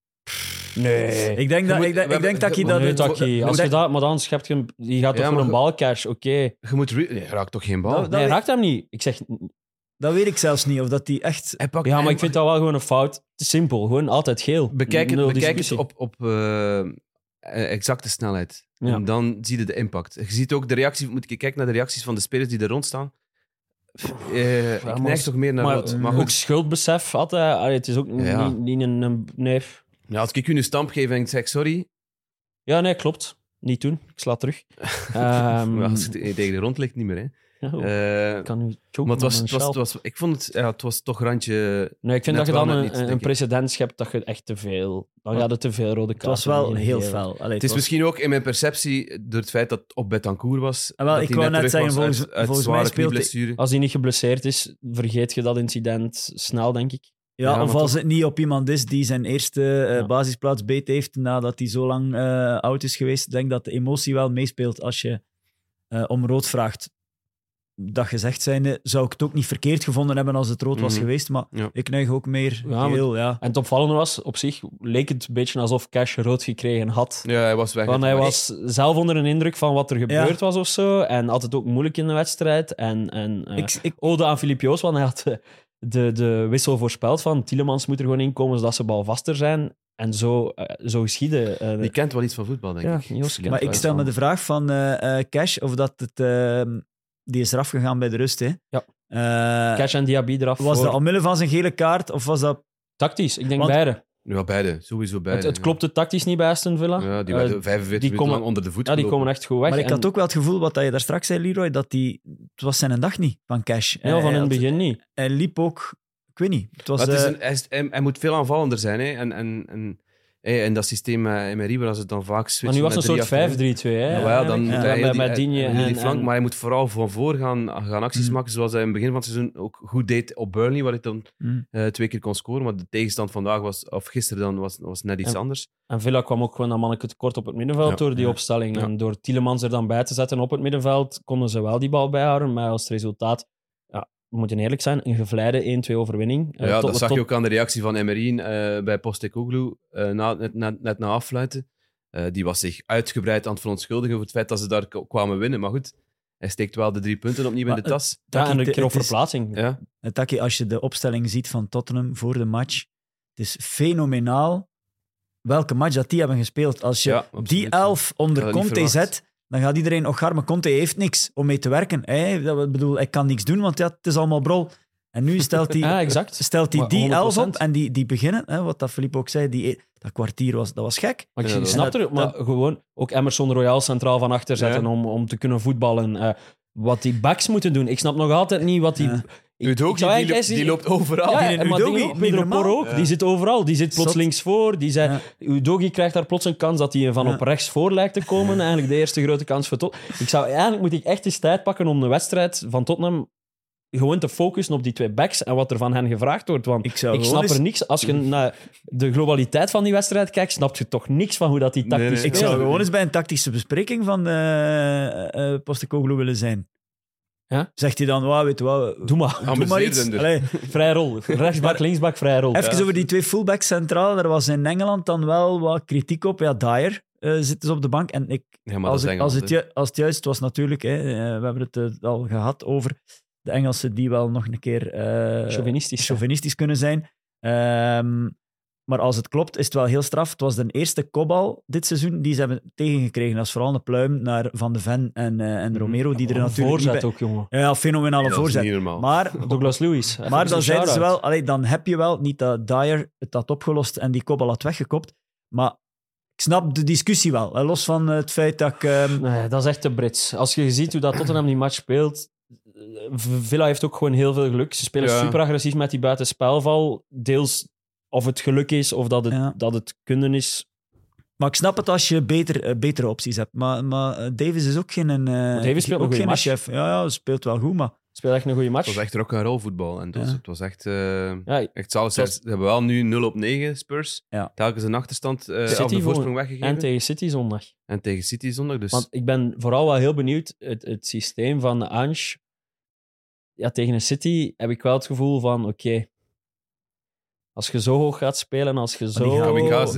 Nee. Ik denk, Je dat, moet- ik, denk- we ik denk hebben- dat je we- dat... nee, het- Taki, als je dat, maar dan schept je hem, die gaat toch Ja, voor maar een ge- balcash, oké. Je moet... re- Nee, hij raakt toch geen bal? Dat- Nee, hij raakt hem niet. Ik zeg, Dat weet ik zelfs niet, of dat die echt... Hij pakt, ja, maar hij- ik vind dat wel gewoon een fout. Het is simpel, gewoon altijd geel. Bekijk het, Nul bekijk het discussie. op, op eh, eh, exacte snelheid. Ja. En dan zie je de impact. Je ziet ook de reactie, moet je kijken naar de reacties van de spelers die er rond staan. Eh, ik neig als- toch meer naar Maar, rood. Maar ook goed, schuldbesef had hij. Allee, het is ook Ja. niet, niet een, een... Nee. ja, als ik u een stamp geef en ik zeg sorry, Ja, nee, klopt. Niet doen. Ik sla terug. Ehm, als het tegen de grond ligt, niet meer. Hè. ja, oh, Eh, ik kan nu choken maar het was, het was, het ik vond het, ja, het was toch randje. Nee, ik vind dat je dan een, niet, precedent schept dat je echt te veel... Dan gaat het te veel rode Het kaarten. was wel heel geven. fel. Allee, Het is was- misschien ook in mijn perceptie door het feit dat het op Betancourt was. Ah, wel, ik hij wou net terug zeggen, was volgens- uit, uit volgens mij zware speelt hij-. Als hij niet geblesseerd is, vergeet je dat incident snel, denk ik. Ja, Ja, of als het niet op iemand is die zijn eerste eh, Ja. basisplaats beet heeft nadat hij zo lang eh, oud is geweest. Ik denk dat de emotie wel meespeelt als je eh, om rood vraagt. Dat gezegd zijnde, zou ik het ook niet verkeerd gevonden hebben als het rood was Mhm. geweest. Maar Ja. ik neig ook meer Ja. Ja. En het opvallende was, op zich leek het een beetje alsof Cash rood gekregen had. Ja, hij was weg. Want hij was zelf onder een indruk van wat er gebeurd was of zo. En had het ook moeilijk in de wedstrijd. En, en eh, Ik, ik, ode aan Filip Joos, want hij had eh, de, de wissel voorspeld van Tielemans moet er gewoon inkomen zodat ze balvaster zijn. En zo, eh, zo geschiedde. eh, Die kent wel iets van voetbal, denk ja, ik. Kent maar ik stel me de vraag van eh, eh, Cash of dat het. eh, die is eraf gegaan bij de rust. Hè. Ja. Eh, Cash en Diaby eraf was voor. dat omwille van zijn gele kaart of was dat. Tactisch, ik denk Want- beide. Ja, beide. Sowieso beide. Het, het ja. klopte tactisch niet bij Aston Villa. Ja, die Eh, werden 45 die minuten komen- lang onder de voet ja, die gelopen. komen echt goed weg. Maar ik En- had ook wel het gevoel, wat je daar straks zei, Leroy, dat die. Het was zijn dag niet van Cash. Ja, van Hij in het had- begin niet. Hij liep ook. Ik weet niet. Het was. Het is eh, een, is- hij, hij moet veel aanvallender zijn. Hè. En, en, en, hey, in dat systeem met Emery, waar ze het dan vaak Maar switchen nu was het een soort achterin. 5-3-2. Hè, Ja, dan moet Ja, hij heel met, die, met en, flank, en- maar hij moet vooral van voor gaan, gaan acties Mm. maken, zoals hij in het begin van het seizoen ook goed deed op Burnley, waar hij dan mm. eh, twee keer kon scoren. Maar de tegenstand vandaag was, of gisteren dan, was, was net iets En- anders. En Villa kwam ook gewoon een manneke tekort op het middenveld Ja, door die ja. opstelling. Ja. En door Tielemans er dan bij te zetten op het middenveld, konden ze wel die bal bijhouden. Maar als resultaat, ja, we moeten eerlijk zijn, een gevleide 1-2 overwinning. Eh, ja, tot- dat zag je ook aan de reactie van Emery eh, bij Postecoglou eh, na, net, net, net na afluiten. Eh, die was zich uitgebreid aan het verontschuldigen voor het feit dat ze daar kwamen winnen. Maar goed, hij steekt wel de drie punten opnieuw in de tas. Ja, en een keer op verplaatsing. Ja. Het Taki, als je de opstelling ziet van Tottenham voor de match, het is fenomenaal welke match dat die hebben gespeeld. Als je Ja, absoluut. die elf onder Conte verwacht. zet, dan gaat iedereen, oh Garme, Conte heeft niks om mee te werken. Hij, dat, ik bedoel, hij kan niks doen, want ja, het is allemaal brol. En nu stelt hij, Ja, exact. stelt hij die 100%. elf op en die, die beginnen, hè, wat dat Philippe ook zei, die, dat kwartier was, dat was gek. Maar ik Ja, snap er, dat- maar gewoon ook Emerson Royal centraal van achter zetten Ja. om, om te kunnen voetballen. Eh, wat die backs moeten doen. Ik snap nog altijd niet wat die... Zou die, eigenlijk die, loopt overal. Ja, maar niet Pedro. Porro ook, Ja. die zit overal. Die zit plots Zot. links voor. Die zei, Ja. Udogie krijgt daar plots een kans dat hij van Ja. op rechts voor lijkt te komen. Eigenlijk de eerste grote kans voor Tottenham. Ik zou, eigenlijk moet ik echt eens tijd pakken om de wedstrijd van Tottenham gewoon te focussen op die twee backs en wat er van hen gevraagd wordt. Want Ik snap eens- er niks. Als je naar de globaliteit van die wedstrijd kijkt, snap je toch niks van hoe dat die tactisch Nee, nee. Ik zou gewoon eens bij een tactische bespreking van eh eh Postecoglou willen zijn. Ja? Zegt hij dan, wow, weet je wat, Doe maar. doe maar iets. Allee, Vrij rol. Rechtsbak, linksbak, vrij rol. Even over die twee fullbacks centraal. Er was in Engeland dan wel wat kritiek op. Ja, Dyer eh, zit dus op de bank. En ik, Ja, maar als, als, het, ju- als het juist was natuurlijk, hè, eh, we hebben het eh, al gehad over de Engelsen die wel nog een keer eh, Chauvinistisch. chauvinistisch kunnen zijn. Ehm, maar als het klopt, is het wel heel straf. Het was de eerste kopbal dit seizoen die ze hebben tegengekregen. Dat is vooral een pluim naar Van de Ven en, eh, en Romero, die er Een natuurlijk voorzet bij... ook, jongen. Ja, fenomenale voorzet. Maar Douglas Lewis. Maar dan zeiden ze wel, allee, dan heb je wel niet dat Dyer het had opgelost en die kopbal had weggekopt. Maar ik snap de discussie wel. hè, Los van het feit dat ik. ehm, Nee, dat is echt te Brits. Als je ziet hoe dat Tottenham die match speelt. V- Villa heeft ook gewoon heel veel geluk. Ze spelen Ja. super agressief met die buitenspelval. Deels of het geluk is of dat het, Ja. dat het kunnen is. maar ik snap het als je beter, eh, betere opties hebt. Maar, maar eh, Davis is ook geen. een, eh, Davis speelt ook geen match. chef. Ja, ja, speelt wel goed. Maar Speelde echt een goede match. Het was echt rock and roll voetbal. En het, was, Ja. het was echt, eh Ja, echt. Het was- Ze hebben wel nu 0 op 9 Spurs. Ja. Telkens een achterstand eh City de voor- voorsprong weggegeven. en tegen City zondag. En tegen City zondag. Dus Want ik ben vooral wel heel benieuwd, het, het systeem van Ange. Ja, tegen een City heb ik wel het gevoel van, oké, als je zo hoog gaat spelen, als je zo...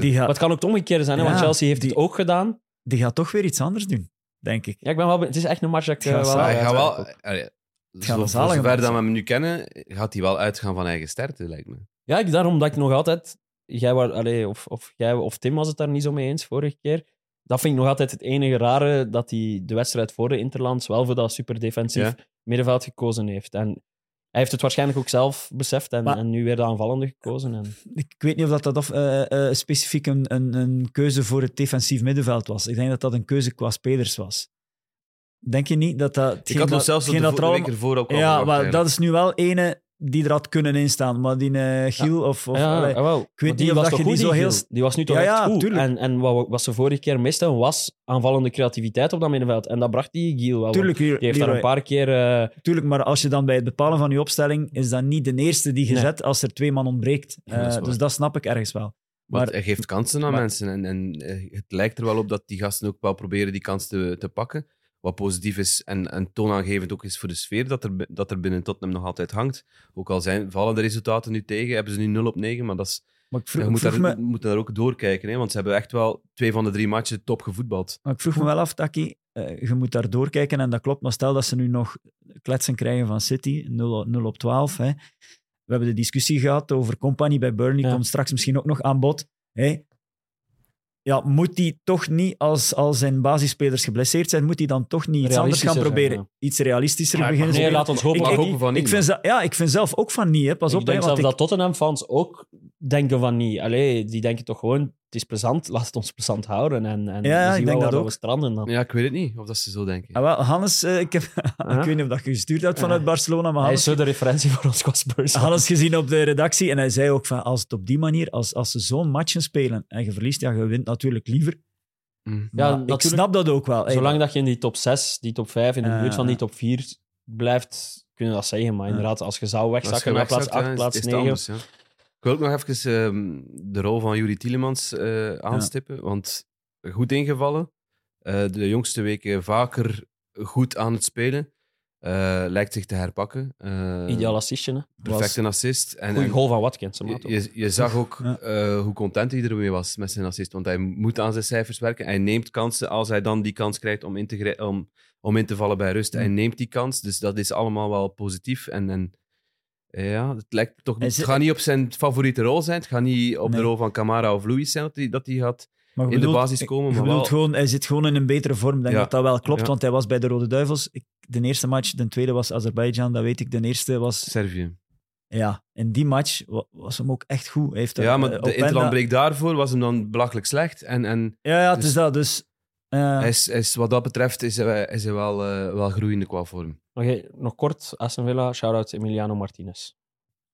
die gaat- Maar het kan ook het omgekeerde zijn, hè, want Chelsea heeft die- het ook gedaan. die gaat toch weer iets anders doen, denk ik. Ja, ik ben wel... Het is echt een match dat ik eh, wel... hij gaat wel... zo- zover dat we hem nu kennen, gaat hij wel uitgaan van eigen sterkte, lijkt me. Ja, ik, daarom dat ik nog altijd... Jij was, allee, of, of, jij, of Tim was het daar niet zo mee eens vorige keer. Dat vind ik nog altijd het enige rare dat hij de wedstrijd voor de Interlands wel voor dat super defensief Ja. middenveld gekozen heeft. En hij heeft het waarschijnlijk ook zelf beseft en, Maar- en nu weer de aanvallende gekozen. En... Ik weet niet of dat, dat of, eh, eh, specifiek een, een, een keuze voor het defensief middenveld was. Ik denk dat dat een keuze qua spelers was. Denk je niet dat dat... Ik had nog zelfs de, er de week ervoor ook al Ja, maar eigenlijk. dat is nu wel ene die er had kunnen instaan. Maar die eh, Giel of... of ja, allee, jawel. weet niet die of was dat toch je goed, die zo heel-? Die was nu toch Ja, echt ja, goed. tuurlijk. En, en wat, wat ze vorige keer misten was aanvallende creativiteit op dat middenveld. En dat bracht die Giel wel. tuurlijk, Die heeft daar een paar keer... eh, tuurlijk, maar als je dan bij het bepalen van je opstelling, is dat niet de eerste die je Nee. zet als er twee man ontbreekt. Ja, dat is Eh, dus dat snap ik ergens wel. Maar hij geeft kansen aan maar- mensen. En, en het lijkt er wel op dat die gasten ook wel proberen die kans te, te pakken. Wat positief is en, en toonaangevend ook is voor de sfeer dat er, dat er binnen Tottenham nog altijd hangt. Ook al zijn, vallen de resultaten nu tegen, hebben ze nu 0 op 9. Maar dat is, Maar ik ja, vroeg, je ik moet, vroeg daar, me, moet daar ook doorkijken. Hè? Want ze hebben echt wel twee van de drie matchen top gevoetbald. maar ik vroeg me wel af, Taki, eh, je moet daar doorkijken en dat klopt. Maar stel dat ze nu nog kletsen krijgen van City, 0, 0 op 12. Hè. We hebben de discussie gehad over Company bij Burnley, Ja. komt straks misschien ook nog aan bod. Hè. Ja, moet hij toch niet, als, als zijn basisspelers geblesseerd zijn, moet hij dan toch niet iets anders gaan proberen? zijn, Iets realistischer Ja, beginnen nee, laat ons hopen. Ik- ik- hopen van niet. Ik vind, ja, ik vind zelf ook van niet. Hè. Pas ik op, hè, denk zelf ik- dat Tottenham-fans ook denken van niet. Allee, die denken toch gewoon, het is plezant, laat het ons plezant houden. En, en Ja, we ik zien denk wel dat ook. we stranden dan. Ja, ik weet het niet of dat ze zo denken. Ah, wel, Hannes, eh, ik, heb, ik weet niet of dat je gestuurd hebt vanuit. Barcelona, maar Hij Hannes, is zo de referentie voor ons qua Spurs. Hannes gezien op de redactie en hij zei ook van, als het op die manier, als, als ze zo'n matchen spelen en je verliest, ja, je wint natuurlijk liever. Mm. Ja, ik snap dat ook wel. Zolang dat je in die top 6, die top 5, in de buurt van die top 4 blijft, kun je dat zeggen. Maar inderdaad, als je zou wegzakken naar plaats wegzakt, 8, ja, plaats is, is het 9. Ik wil ook nog even ehm, de rol van Juri Tielemans eh, aanstippen. Want goed ingevallen. Eh, de jongste weken vaker goed aan het spelen. Eh, lijkt zich te herpakken. Ideaal assistje, hè. Perfecte assist. En, Goeie goal van Watkins. je, je, zag ook Ja. hoe content hij ermee was met zijn assist. Want hij moet aan zijn cijfers werken. Hij neemt kansen als hij dan die kans krijgt om in te, om, om in te vallen bij rust. Hij neemt die kans. Dus dat is allemaal wel positief. En, en ja, het, lijkt toch, Hij het gaat niet op zijn favoriete rol zijn. Het gaat niet op de rol van Camara of Louis zijn dat hij, dat hij gaat Maar in de basis komen. Maar wel, gewoon, hij zit gewoon in een betere vorm. Ik denk Ja. dat dat wel klopt, Ja. want hij was bij de Rode Duivels. Ik, de eerste match, de tweede was Azerbeidzjan, dat weet ik. De eerste was... Servië. Ja, in die match wa- was hem ook echt goed. Hij Heeft Ja, eh, maar de Openda- interlandbreek daarvoor was hem dan belachelijk slecht. En, en Ja, ja, het Dus- is dat. Dus, eh, hij is, is, wat dat betreft is hij, is hij wel, eh, wel groeiende qua vorm. Oké, nog kort, Aston Villa, shout-out Emiliano Martinez.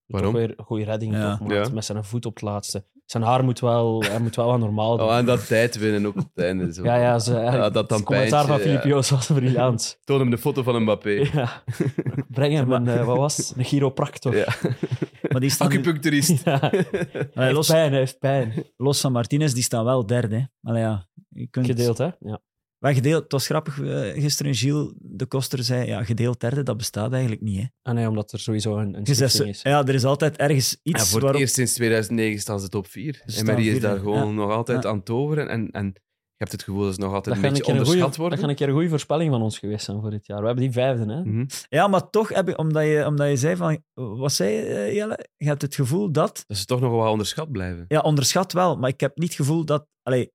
Waarom? Toch weer een goede redding, Ja. toch, maat, Ja. met zijn voet op het laatste. Zijn haar moet wel, hij moet wel wat normaal doen. Oh, en dat tijd winnen ook op het einde. Zo. ja, ja, ze, Ja, dat dan het commentaar van pijntje, Filip ja. Joos was briljant. Toon hem de foto van Mbappé. Ja. Breng hem een, eh, wat was het? Een chiropractor. Ja. maar die staan, Acupuncturist. Ja. Hij Allee, heeft los, pijn, hij heeft pijn. los van Martinez, die staan wel derde. hè. Allee, ja, je kunt, Gedeeld, hè? Ja. Wij gedeeld, het was grappig, eh, gisteren Gilles de Koster zei, ja, gedeeld derde, dat bestaat eigenlijk niet. Hè. Ah nee, omdat er sowieso een, een is. ja, er is altijd ergens Ja, iets voor het eerst sinds 2009 staan ze top 4. Ze En Mary is daar gewoon ja. nog altijd Ja. aan het toveren. En, en je hebt het gevoel dat ze nog altijd Dat een beetje een onderschat goeie, dat worden. gaat een keer een goede voorspelling van ons geweest zijn voor dit jaar. We hebben die vijfde, hè? Mhm. Ja, maar toch heb je, omdat je, omdat je zei van, wat zei je, eh, Jelle? Je hebt het gevoel dat, Dat ze toch nog wel onderschat blijven. ja, onderschat wel, maar ik heb niet het gevoel dat, allee,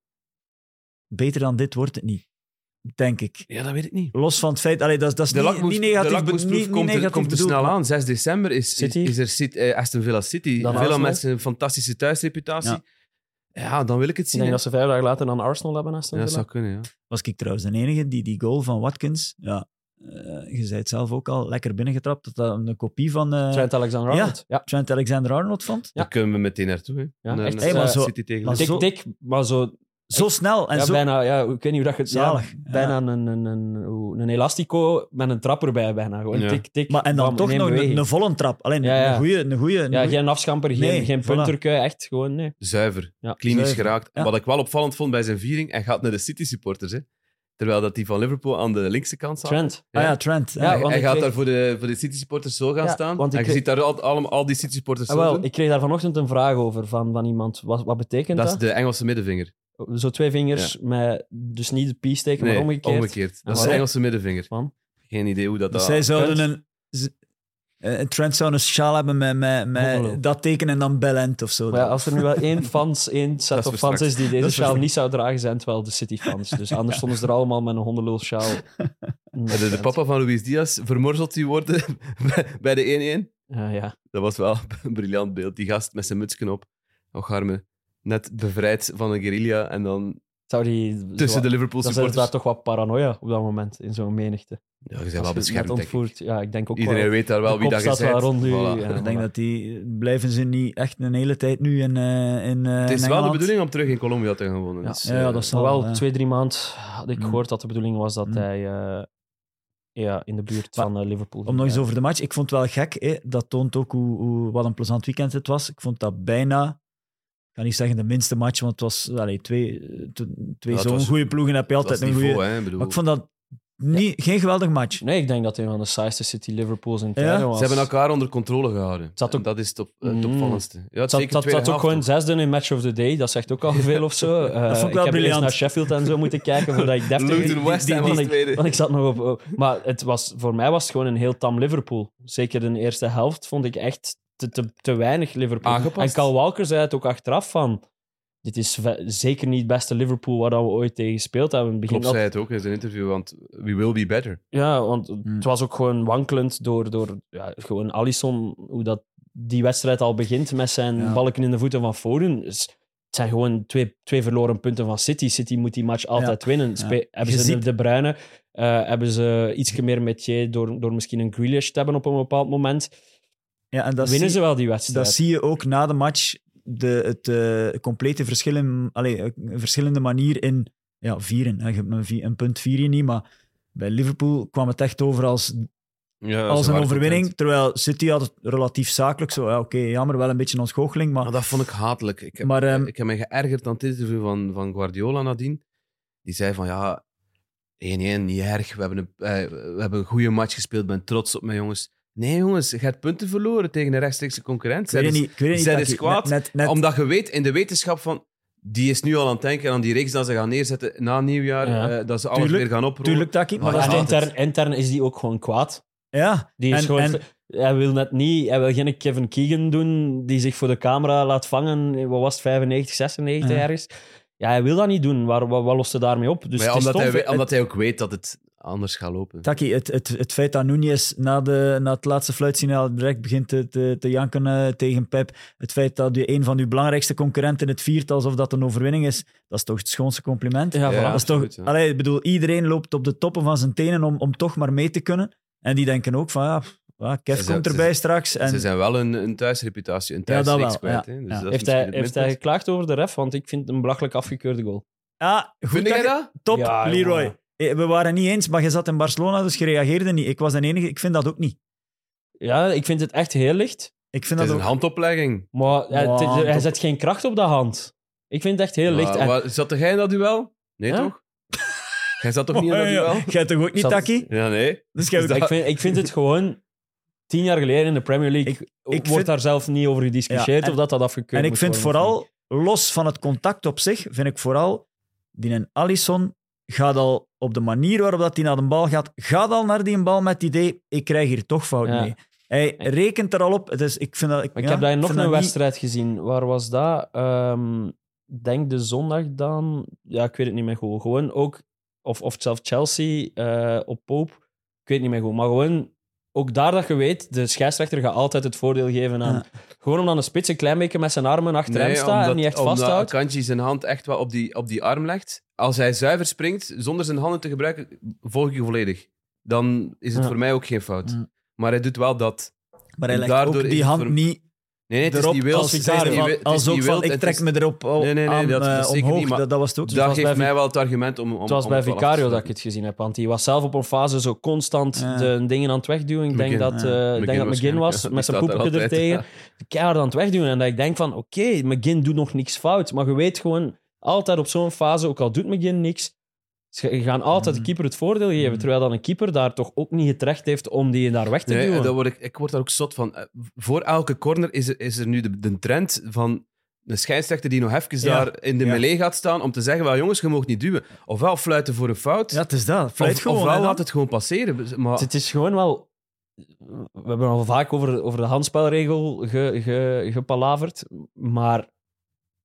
beter dan dit wordt het niet, denk ik. Ja, dat weet ik niet. Los van het feit, allee, dat, dat is De, niet, negatief, de lakmoesproef niet, niet komt, er, negatief komt te bedoeld, snel maar- aan. 6 december is, is, City. is er City- eh, Aston Villa City. Dan Villa Arsenal. met zijn fantastische thuisreputatie. Ja. Ja. dan wil ik het Ik zien. denk hè. dat ze vijf dagen later dan Arsenal hebben naast ja, dat Villa. zou kunnen, ja. Was ik trouwens de enige die die goal van Watkins, ja, eh, je zei het zelf ook al, lekker binnengetrapt, dat dat een kopie van eh, Trent Alexander-Arnold. Ja. Trent Alexander-Arnold vond. Ja. Daar kunnen we meteen naartoe. Hè. Ja, Naar- echt, naar Hey, maar zo- City tegen maar Leicester. zo- Dik, dik, maar zo Zo snel en ja, zo... bijna, ja, ik weet niet hoe dat je het... ja, Zalig, ja. bijna een, een, een, een elastico met een trap erbij bijna. Gewoon Ja. tik, tik. Maar, en dan bam, toch nog een, volle trap. Alleen Ja, ja. een goede... Een goeie, een Ja, goeie- geen afschamper, geen, Nee, geen voilà. punterkui, echt gewoon, nee. Zuiver. Ja. Klinisch Zuiver. geraakt. Ja. Wat ik wel opvallend vond bij zijn viering, hij gaat naar de City-supporters. Hè. Terwijl dat die van Liverpool aan de linkse kant staat. Trent. Ah ja, Trent. Ja, Ja, hij gaat kreeg- daar voor de, voor de City-supporters zo gaan Ja, staan. want ik en je ziet daar al, allemaal, al die City-supporters Ah, zo wel, doen. ik kreeg daar vanochtend een vraag over van, van iemand. Wat, wat betekent Dat dat? is de Engelse middenvinger. Zo twee vingers met dus niet de peace-teken, Nee, maar omgekeerd. omgekeerd. Dat is de Engelse middenvinger. Van? Geen idee hoe dat... Dus dat zij zouden Trent. een... z- eh, Trent zou een sjaal hebben met, met, dat teken en dan Bellend of zo. Maar ja, als er nu wel één, fans, één set of fans straks. is die deze is voor sjaal niet zou dragen, zijn het wel de City-fans. Dus anders stonden ze er allemaal met een hondenlul sjaal. de, de papa van Luis Diaz vermorzeld die worden bij- bij de 1-1. Ja, ja. Dat was wel een briljant beeld. Die gast met zijn mutsken op. Och, arme. Net bevrijd van een guerrilla en dan Zou die... tussen zo- de Liverpool Dan is supporters. daar toch wat paranoia op dat moment, in zo'n menigte. Ja, je bent Als wel je beschermd, net denk ik. ontvoert. Ja, ik denk ook Iedereen wel. weet daar wel de wie kop dat wel bent. rond u, ja. ik denk dat die... Blijven ze niet echt een hele tijd nu in, eh in, eh, Het is in wel de Engeland? bedoeling om terug in Colombia te gaan wonen. Ja. Dus, Ja, ja, eh, dat zal Maar wel ja. twee, drie maanden had ik Mm. gehoord dat de bedoeling was dat Mm. hij eh, ja, in de buurt Maar van eh, Liverpool Om nog eens over de match. Ik vond het wel gek. Hè? Dat toont ook hoe, hoe, wat een plezant weekend het was. Ik vond dat bijna... Ik ga niet zeggen de minste match, want het was allee, twee, eh, twee Ja, zo'n goede ploegen heb je dat altijd een niveau, goede. Ik Maar ik vond dat niet, geen geweldig match. Nee, ik denk dat hij van de saaiste City Liverpools in Ja? was. Ze hebben elkaar onder controle gehouden. zat ook- En dat is het Mm. opvallendste. Ja, Het zat, dat, dat ook gewoon zesde in Match of the Day. Dat zegt ook al veel of zo. Eh, vond ik wel briljant. naar Sheffield en zo moeten kijken voordat ik deftig... Luton West was ik- tweede. Want ik zat nog op... op- Maar het was, voor mij was het gewoon een heel tam Liverpool. Zeker de eerste helft vond ik echt te, te, te weinig Liverpool. Aangepast. En Cal Walker zei het ook achteraf van... Dit is zeker niet het beste Liverpool waar dat we ooit tegen gespeeld hebben. In het begin Klopt, dat- zei het ook in zijn interview, want we will be better. Ja, want Hmm. het was ook gewoon wankelend door, door ja, gewoon Alisson, hoe dat die wedstrijd al begint met zijn Ja. balken in de voeten van Foden. Dus het zijn gewoon twee, twee verloren punten van City. City moet die match altijd winnen. Spe- Hebben ze ziet- de Bruyne, eh, hebben ze iets meer met je door, door misschien een Grealish te hebben op een bepaald moment. Ja, en dat winnen zie, ze wel die wedstrijd. dat zie je ook na de match. De, het eh, complete verschil in, allee, een verschillende manier in ja, vieren. hè. Je hebt een, punt vier je niet, maar bij Liverpool kwam het echt over als Ja, als een overwinning. content. Terwijl City had het relatief zakelijk. Zo, ja, oké, jammer, wel een beetje een ontgoocheling. Maar Maar dat vond ik hatelijk. Ik heb, Maar, ehm, ik heb me geërgerd aan het interview van, van Guardiola nadien. Die zei van, ja, 1-1, niet erg. We hebben, een, eh, we hebben een goede match gespeeld. Ik ben trots op mijn jongens. Nee, jongens, je hebt punten verloren tegen een rechtstreekse concurrent. ik weet het niet. Ik weet het niet is kwaad. Net, net, net- Omdat je weet, in de wetenschap van... Die is nu al aan het denken aan die reeks dat ze gaan neerzetten na nieuwjaar. Ja. eh, dat ze alles Tuurlijk, weer gaan oprollen. tuurlijk, Taki. Maar Maar dat intern, intern is die ook gewoon kwaad. Ja, Die is en, gewoon, en, hij wil net niet, hij wil geen Kevin Keegan doen die zich voor de camera laat vangen. Wat was het, 95, 96 Ja. ergens? Ja, hij wil dat niet doen. Waar, wat, wat lost hij daarmee op? Dus ja, omdat, hij, omdat hij ook weet dat het anders gaat lopen. Taki, het, het, het feit dat Nunez na, de, na het laatste fluitsignaal direct begint te, te, te janken eh, tegen Pep, het feit dat je een van uw belangrijkste concurrenten het viert alsof dat een overwinning is, dat is toch het schoonste compliment. Ja, Ja, voilà. dat is toch, ja. allee, ik bedoel, iedereen loopt op de toppen van zijn tenen om, om toch maar mee te kunnen. En die denken ook van, ja, ja, Kev Ze komt erbij straks. En, Ze zijn wel een, een thuisreputatie, een thuisreeks wel, kwijt. ja. hè. Dus Ja. dat is Heeft hij, heeft hij geklaagd over de ref? Want ik vind het een belachelijk afgekeurde goal. ah, goed, Vind jij Taki. dat? Top, Ja, Leroy. Eh, We waren niet eens, maar je zat in Barcelona, dus je reageerde niet. Ik was de enige, ik vind dat ook niet. Ja, ik vind het echt heel licht. Ik vind Het is dat een handoplegging. Maar ja, het- hij zet geen kracht op de hand. Ik vind het echt heel licht. Maar, En- wat- zat jij in dat duel? Nee, Ja? toch? Jij zat toch niet in dat Oh, ja. duel? Jij toch ook niet, Zat- Taki? Ja, nee. Dus jij dat- ik, vind, ik vind het gewoon... Tien jaar geleden in de Premier League Ik- ik wordt vind- daar zelf niet over gediscussieerd Ja, en- of dat dat afgekeurd En ik vind worden vooral, los van het contact op zich, vind ik vooral, die een Alisson gaat al op de manier waarop dat hij naar de bal gaat, gaat al naar die bal met het idee, ik krijg hier toch fout Ja. mee. Hij rekent er al op. Dus ik vind dat, ik, heb daar nog een niet- wedstrijd gezien. Waar was dat? Ehm, denk de zondag dan. Ja, ik weet het niet meer goed. Gewoon ook, of, of zelf Chelsea eh, op Pope. Ik weet het niet meer goed. Maar gewoon, ook daar dat je weet, de scheidsrechter gaat altijd het voordeel geven aan. Ja. Gewoon omdat een spits een klein beetje met zijn armen achter hem staat en omdat- niet echt omdat vasthoudt. Akanji zijn hand echt wel op die, op die arm legt. Als hij zuiver springt, zonder zijn handen te gebruiken, volg ik je volledig. Dan is het Ja. voor mij ook geen fout. Ja. Maar hij doet wel dat. Maar hij En legt ook die hand voor- niet Nee, nee, het is erop niet wild. als, Het is vicario niet van- wi- het is als ook niet van, wild, ik trek is- me erop Nee, nee, nee, aan, dat- dat is zeker omhoog. niet, maar dat, dat was het ook. Dus dat geeft bij mij wel het argument om... om Het was om bij Vicario dat ik het gezien heb, want die was zelf op een fase zo constant Ja. de dingen aan het wegduwen. Ik denk dat, Ja. eh, ik denk dat McGinn was, ja. met zijn poepje er tegen. Keihard aan het wegduwen. En dat ik denk van, oké, McGinn doet nog niks fout. Maar je weet gewoon, altijd op zo'n fase, ook al doet McGinn niks, ze gaan altijd de Mhm. keeper het voordeel geven. Mhm. Terwijl dan een keeper daar toch ook niet het recht heeft om die daar weg te Nee, duwen. dat word ik, ik word daar ook zot van. Eh, Voor elke corner is er, is er nu de, de trend van een scheidsrechter die nog even Ja. daar in de Ja. melee gaat staan om te zeggen, wel jongens, je mag niet duwen. Ofwel fluiten voor een fout, Ja, het is dat. Fluit of, gewoon. ofwel laat het gewoon passeren. Maar, Het is gewoon wel... We hebben al vaak over, over de handspelregel ge, ge, gepalaverd, maar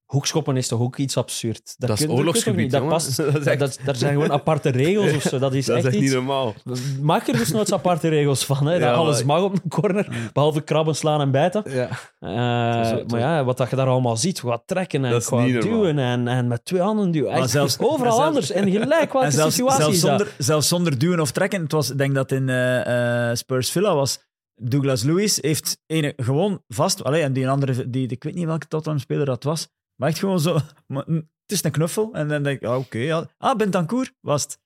hoekschoppen is toch ook iets absurd? dat is je toch oorlogsgebied, niet? Dat past... dat is, Dat, echt- dat, daar zijn gewoon aparte regels of zo. Dat is dat is echt echt niet iets... normaal. Maak er dus nooit aparte regels van. Hè? Dat alles mag op een corner, behalve krabben, slaan en bijten. Ja. Eh, Dat is- dat maar ja, wat dat je daar allemaal ziet, wat trekken en Dat is normaal. duwen en, en met twee handen duwen. Maar Echt, zelfs- overal zelfs- anders. En gelijk welke En zelfs, situatie zelfs, is dat? zonder, zelfs zonder duwen of trekken. Het was, ik denk dat in eh, eh, Spurs Villa was. Douglas Lewis heeft ene gewoon vast. Allee, en die andere, die, ik weet niet welke Tottenham-speler dat was. Maar echt gewoon zo. maar, mm, het is een knuffel. En dan denk ik, ah, oké. ja. Ah, Bentancur was het.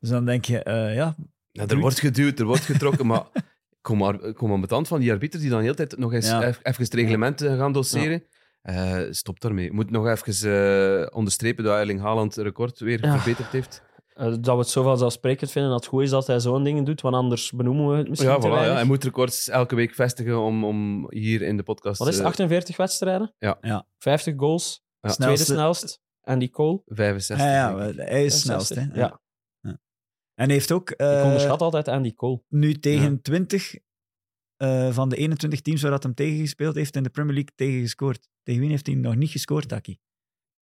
Dus dan denk je, eh, ja. Ja, er wordt geduwd, er wordt getrokken, maar kom maar, kom maar betand van die arbiters die dan de hele tijd nog eens Ja. eff- even het reglement eh, gaan doseren. Eh, stop daarmee. Je moet nog even onderstrepen dat Erling Haaland het record weer Ja. verbeterd heeft. Eh, dat we het zo vanzelfsprekend vinden dat het goed is dat hij zo'n dingen doet, want anders benoemen we het misschien Ja, te voilà, ja. Hij moet records elke week vestigen om, om hier in de podcast... Wat is het, eh, 48 wedstrijden? Ja. Ja. 50 goals, Ja. tweede snelst. Andy Cole. 65. Ja, ja, denk ik. hij is snelst. Hè. 60. Ja, En heeft ook eh, ik onderschat altijd Andy Cole. nu tegen 20 eh, van de 21 teams waar dat hem tegen gespeeld heeft in de Premier League tegen gescoord. Tegen wie heeft hij nog niet gescoord, Taki? Hij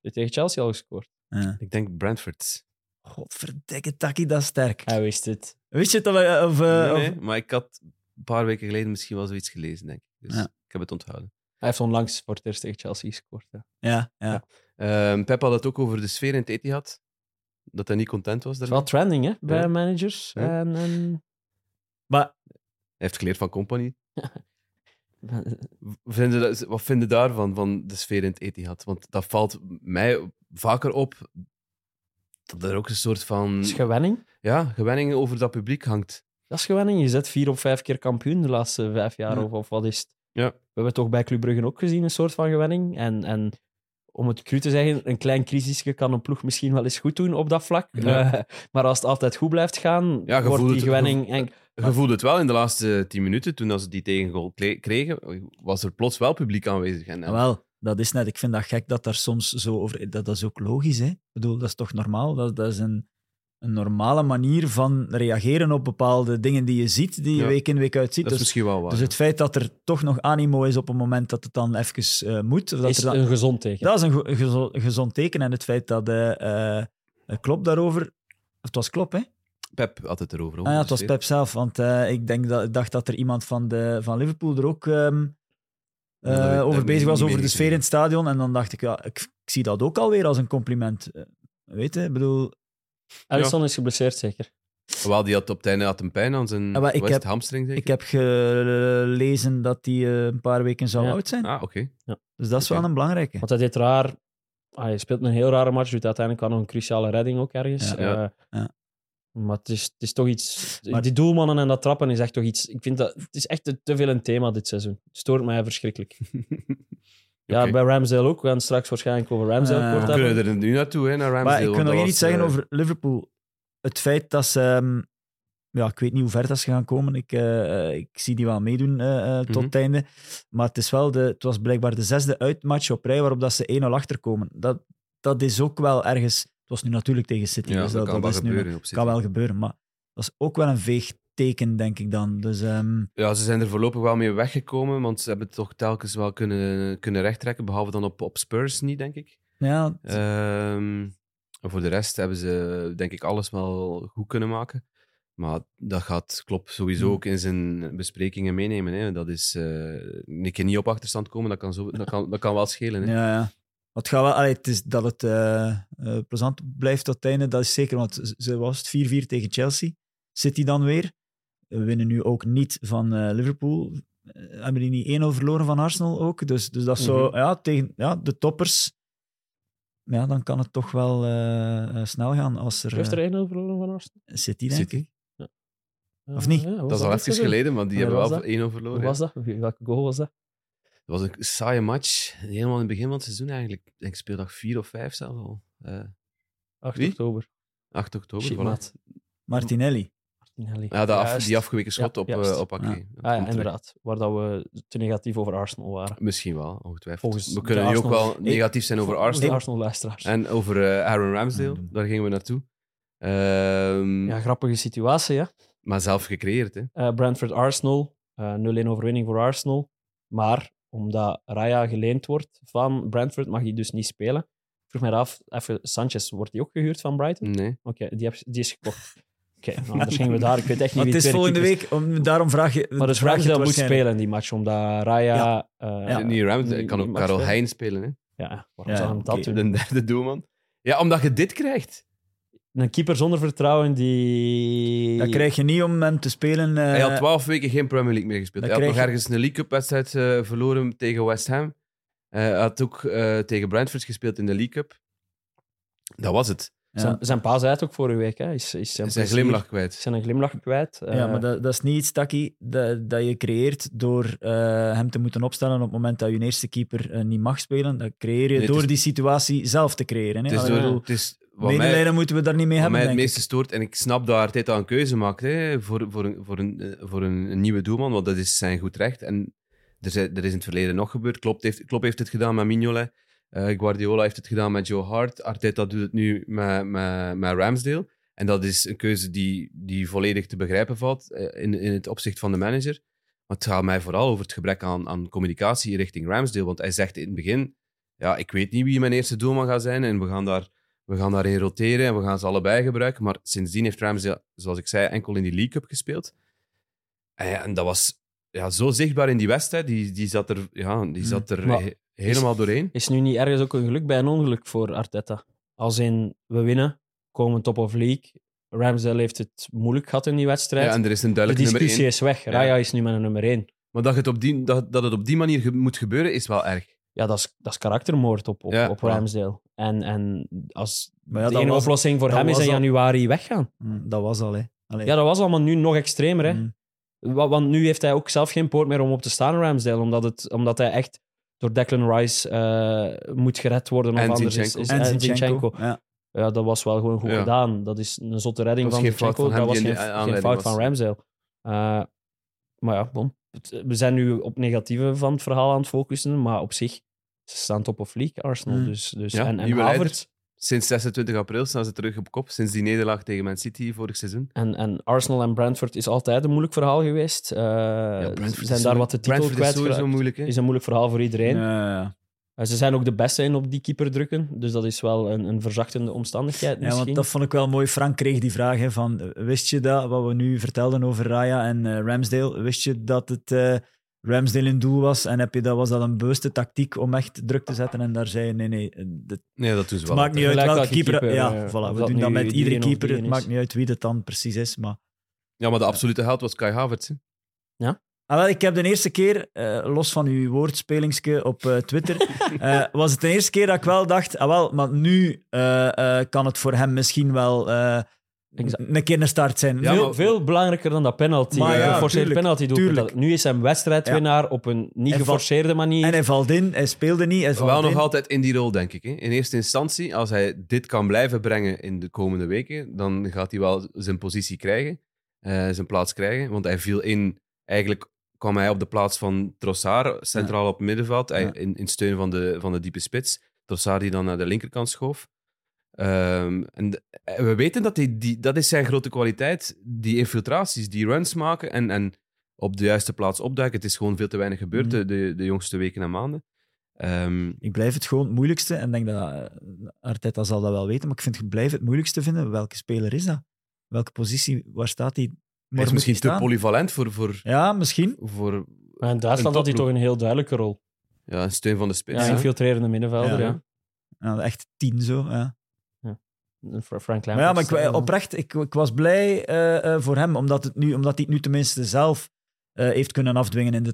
heeft tegen Chelsea al gescoord. Ja. Ik denk Brentford. Godverdikke Taki, dat is sterk. Hij wist het. Wist je het? Of, eh, of, eh, Nee, of- nee, maar ik had een paar weken geleden misschien wel zoiets gelezen, denk ik. Dus Ja. ik heb het onthouden. Hij heeft onlangs voor het eerst tegen Chelsea gescoord. Ja. Ja, ja. Ehm Pep had het ook over de sfeer in het Etihad. Dat hij niet content was Het is daarmee. wel trending hè, bij Ja. managers. Ja. En, en... Maar Hij heeft geleerd van Company. Vinden, wat vinden daarvan, van de sfeer in het Etihad? Want dat valt mij vaker op dat er ook een soort van Dat is gewenning. ja, gewenning over dat publiek hangt. Dat is gewenning. Je zet vier of vijf keer kampioen de laatste vijf jaar. Ja. Of, of wat is het? Ja. We hebben toch bij Club Brugge ook gezien, een soort van gewenning. En, en om het cru te zeggen, een klein crisisje kan een ploeg misschien wel eens goed doen op dat vlak. Ja. Eh, maar als het altijd goed blijft gaan, Ja, je wordt die het- gewenning... En, Je voelde het wel in de laatste tien minuten, toen ze die tegengoal kregen, was er plots wel publiek aanwezig. En, en- wel, dat is net. Ik vind dat gek dat daar soms zo over. Dat, dat is ook logisch, hè? Ik bedoel, dat is toch normaal? Dat, dat is een, een normale manier van reageren op bepaalde dingen die je ziet, die je Ja. week in, week uit ziet. dat is Dus, misschien wel waar. dus het feit dat er toch nog animo is op een moment dat het dan even eh, moet. of Dat, is er dan, een gezond teken. dat is een gezo- gezond teken. En het feit dat eh eh, Klopp daarover. Het was Klopp, hè? Pep had het erover. Ah, ja, het was Pep zelf. Want eh, ik denk dat, ik dacht dat er iemand van, de, van Liverpool er ook Ja, eh, over bezig was, over de sfeer in het stadion. En dan dacht ik, ja, ik, ik zie dat ook alweer als een compliment. Eh, Weet je, ik bedoel... Alisson is geblesseerd, zeker. Wel, die had op het einde had een pijn aan zijn Ah, ik heb- hamstring, zeker? Ik heb gelezen dat hij eh, een paar weken zou Ja. oud zijn. Ah, oké. Dus dat is wel een belangrijke. Want hij deed raar... Ah, hij speelt een heel rare match, doet uiteindelijk wel nog een cruciale redding ook ergens. Ja. Eh. Maar het is, het is toch iets... Maar- Die doelmannen en dat trappen is echt toch iets... Ik vind dat... Het is echt te, veel een thema dit seizoen. Het stoort mij verschrikkelijk. Ja, bij Ramsdale ook. We gaan straks waarschijnlijk over Ramsdale Ja. kort We hebben. kunnen er nu naartoe, hè, naar Ramsdale. Maar ik wil want nog iets was, zeggen eh, over Liverpool. Het feit dat ze... ehm, ja, ik weet niet hoe ver dat ze gaan komen. Ik, eh, eh, ik zie die wel meedoen eh, eh, tot Mhm. het einde. Maar het, is wel de, het was blijkbaar de zesde uitmatch op rij waarop dat ze 1-0 achterkomen. Dat, dat is ook wel ergens... Het was nu natuurlijk tegen City. Ja, dus dat, kan wel is nu- gebeuren. zich. kan wel gebeuren. Maar dat is ook wel een veeg teken, denk ik dan. Dus ehm, Ja, ze zijn er voorlopig wel mee weggekomen, want ze hebben het toch telkens wel kunnen, kunnen rechttrekken, behalve dan op, op Spurs niet, denk ik. ja, Ehm, en voor de rest hebben ze, denk ik, alles wel goed kunnen maken. Maar dat gaat Klopp sowieso Hmm. ook in zijn besprekingen meenemen. Hè. Dat is eh, een keer niet op achterstand komen, dat kan, zo, dat kan, dat kan wel schelen. Hè. ja, ja. Het, gaat wel, allee, het is dat het eh, eh, plezant blijft tot het einde, dat is zeker. Want ze- was het 4-4 tegen Chelsea. City dan weer. We winnen nu ook niet van eh, Liverpool. hebben die niet 1-0 verloren van Arsenal ook. Dus, dus dat is zo, Mhm. ja, tegen ja, de toppers. Ja, dan kan het toch wel snel gaan als er, Heeft er eh, 1-0 verloren van Arsenal? City, denk City. ik. Ja, Of niet? ja, was Dat is al even geleden, maar die hebben was wel 1-0 Hoe verloren. was ja. dat? Welke goal was dat? Dat was een saaie match. Helemaal in het begin van het seizoen eigenlijk. Ik denk speeldag 4 of 5 zelfs al. Eh 8 Wie? oktober. 8 oktober. Shit, voilà. Martinelli. Martinelli. Ja, de af- die afgeweken schot Ja, op, eh, op Ake. Ja. Ah, ja, inderdaad. Waar dat we te negatief over Arsenal waren. Misschien wel, ongetwijfeld. Volgens we kunnen nu ook wel negatief zijn over Arsenal. Arsenal-luisteraars. En over eh, Aaron Ramsdale. Ja. Daar gingen we naartoe. Ehm, Ja, grappige situatie, hè? Maar zelf gecreëerd, hè. Eh, Brentford-Arsenal. eh 0-1 overwinning voor Arsenal. Maar omdat Raya geleend wordt van Brentford, mag hij dus niet spelen. Ik vroeg mij af, even, Sanchez, wordt die ook gehuurd van Brighton? Nee. Oké, die, heb- die is gekocht. Oké, nou, anders gingen we daar. Ik weet echt niet Maar wie het is volgende week, om, daarom vraag je. Maar dus vraag je het Ramsdale moet spelen in die match, omdat Raya... Ja. eh, Ja. Niet Ramsdale. die- kan die ook Karel spelen. Heijn spelen, hè. Ja, waarom Ja, zou hij dat doen? De derde doelman. Ja, omdat je dit krijgt. Een keeper zonder vertrouwen die... Dat krijg je niet om hem te spelen. eh, Hij had twaalf weken geen Premier League meer gespeeld. dat Hij had nog krijg ergens een League Cup wedstrijd eh, verloren tegen West Ham. Eh, Hij had ook eh, tegen Brentford gespeeld in de League Cup. Dat was het. ja. Zijn, zijn pa zei het ook vorige week, hè. Is, is zijn, Zijn plezier- glimlach kwijt. Is zijn glimlach kwijt. Ja, Eh, maar dat, dat is niet iets, Taki, dat, dat je creëert door eh, hem te moeten opstellen op het moment dat je eerste keeper eh, niet mag spelen. Dat creëer je Nee, het door is- die situatie zelf te creëren. Hè? Het is, Allee, door, bedoel, het is wat mij, moeten we daar niet mee wat hebben, mij het meeste stoort. En ik snap dat Arteta een keuze maakt hè, voor, voor, een, voor, een, eh, voor een, nieuwe doelman, want dat is zijn goed recht. En er, zijn, er is in het verleden nog gebeurd. Klopp heeft, Klopp heeft het gedaan met Mignolet. Eh, Guardiola heeft het gedaan met Joe Hart. Arteta doet het nu met, met, met Ramsdale. En dat is een keuze die, die volledig te begrijpen valt eh, in, in het opzicht van de manager. Maar het gaat mij vooral over het gebrek aan, aan communicatie richting Ramsdale. Want hij zegt in het begin, ja, ik weet niet wie mijn eerste doelman gaat zijn en we gaan, daar, we gaan daarin roteren en we gaan ze allebei gebruiken. Maar sindsdien heeft Ramsdale, zoals ik zei, enkel in die League Cup gespeeld. En, ja, en dat was ja, zo zichtbaar in die wedstrijd. Die, die zat er, ja, die zat er Maar he- helemaal doorheen. Is nu niet ergens ook een geluk bij een ongeluk voor Arteta? Als in, we winnen, komen top of league. Ramsdale heeft het moeilijk gehad in die wedstrijd. Ja, en er is een de duidelijk nummer discussie één. is weg. Ja. Raya is nu met een nummer 1. Maar dat het, op die, dat, dat het op die manier moet gebeuren, is wel erg. Ja, dat is, dat is karaktermoord op, op, Ja, op. Ramsdale. En, en als Maar ja, de dat was- oplossing voor dat hem is was in al- januari weggaan. Mm, Dat was al, hè. Allee. Ja, dat was allemaal nu nog extremer. Hè? Mm. Wa- Want nu heeft hij ook zelf geen poort meer om op te staan, Ramsdale. Omdat, het, omdat hij echt door Declan Rice eh, moet gered worden. Of En anders is, Zinchenko. is, En en Zinchenko. Zinchenko. Ja. Ja, dat was wel gewoon goed Ja. gedaan. Dat is een zotte redding Dat was van geen fout Zinchenko. van hem dat was die geen, in de geen aanleiding fout was. van Ramsdale. Eh, maar ja, bon. Het- We zijn nu op negatieve van het verhaal aan het focussen. Maar op zich, ze staan top of league, Arsenal. Mm. Dus, dus, Ja, en, en. Havertz... Sinds 26 april staan ze terug op kop. Sinds die nederlaag tegen Man City vorig seizoen. En, en Arsenal en Brentford is altijd een moeilijk verhaal geweest. Eh, Brentford ze zijn is daar wat de titel Brentford is sowieso kwijtgeraakt. moeilijk. Hè? is een moeilijk verhaal voor iedereen. Ja, ja. Eh, Ze zijn ook de beste in op die keeper drukken. Dus dat is wel een, een verzachtende omstandigheid Ja, misschien. want dat vond ik wel mooi. Frank kreeg die vraag hè, van, wist je dat, wat we nu vertelden over Raya en eh, Ramsdale, wist je dat het eh, Ramsdale in doel was en heb je, dat, was dat een bewuste tactiek om echt druk te zetten? En daar zei je, nee, nee, Nee, dat doen ze het wel. maakt niet uit welke keeper... keeper, ja, eh, voilà, we dat doen dat met iedere keeper. Het maakt niet uit wie dat dan precies is, maar... Ja, maar de absolute held was Kai Havertz. hè. Ah, wel, ik heb de eerste keer, eh, los van uw woordspelingske op eh, Twitter, eh, was het de eerste keer dat ik wel dacht, ah wel, maar nu eh, eh, kan het voor hem misschien wel eh, Exact. een keer een start zijn. Ja, veel, veel belangrijker dan dat penalty. Maar ja, geforceerde tuurlijk, penalty tuurlijk. Dat- Nu is hij wedstrijdwinnaar op een niet Hij valt- geforceerde manier. En hij valt in, hij speelde niet. Hij valt Wel nog in. altijd in die rol, denk ik. Hè. In eerste instantie, als hij dit kan blijven brengen in de komende weken, dan gaat hij wel zijn positie krijgen, eh, zijn plaats krijgen. Want hij viel in, eigenlijk kwam hij op de plaats van Trossard, centraal op het middenveld, in, in steun van de, van de diepe spits. Trossard die dan naar de linkerkant schoof. Ehm, en eh, we weten dat hij, die, dat is zijn grote kwaliteit, die infiltraties, die runs maken en, en op de juiste plaats opduiken. Het is gewoon veel te weinig gebeurd Mhm. de, de, jongste weken en maanden. Ehm, Ik blijf het gewoon het moeilijkste, en ik denk dat eh, Arteta zal dat wel weten, maar ik vind het blijf het moeilijkste vinden. Welke speler is dat? Welke positie, waar staat hij? hij is misschien te polyvalent voor, voor, Ja, misschien. voor Maar in Duitsland had hij toch een heel duidelijke rol. ja, een steun van de spits. Ja, infiltrerende middenvelder. Ja. Ja. Ja, echt tien zo. Ja. Maar ja, maar ik, eh, oprecht, ik, ik was blij eh, eh, voor hem, omdat, het nu, omdat hij het nu tenminste zelf eh, heeft kunnen afdwingen in, de,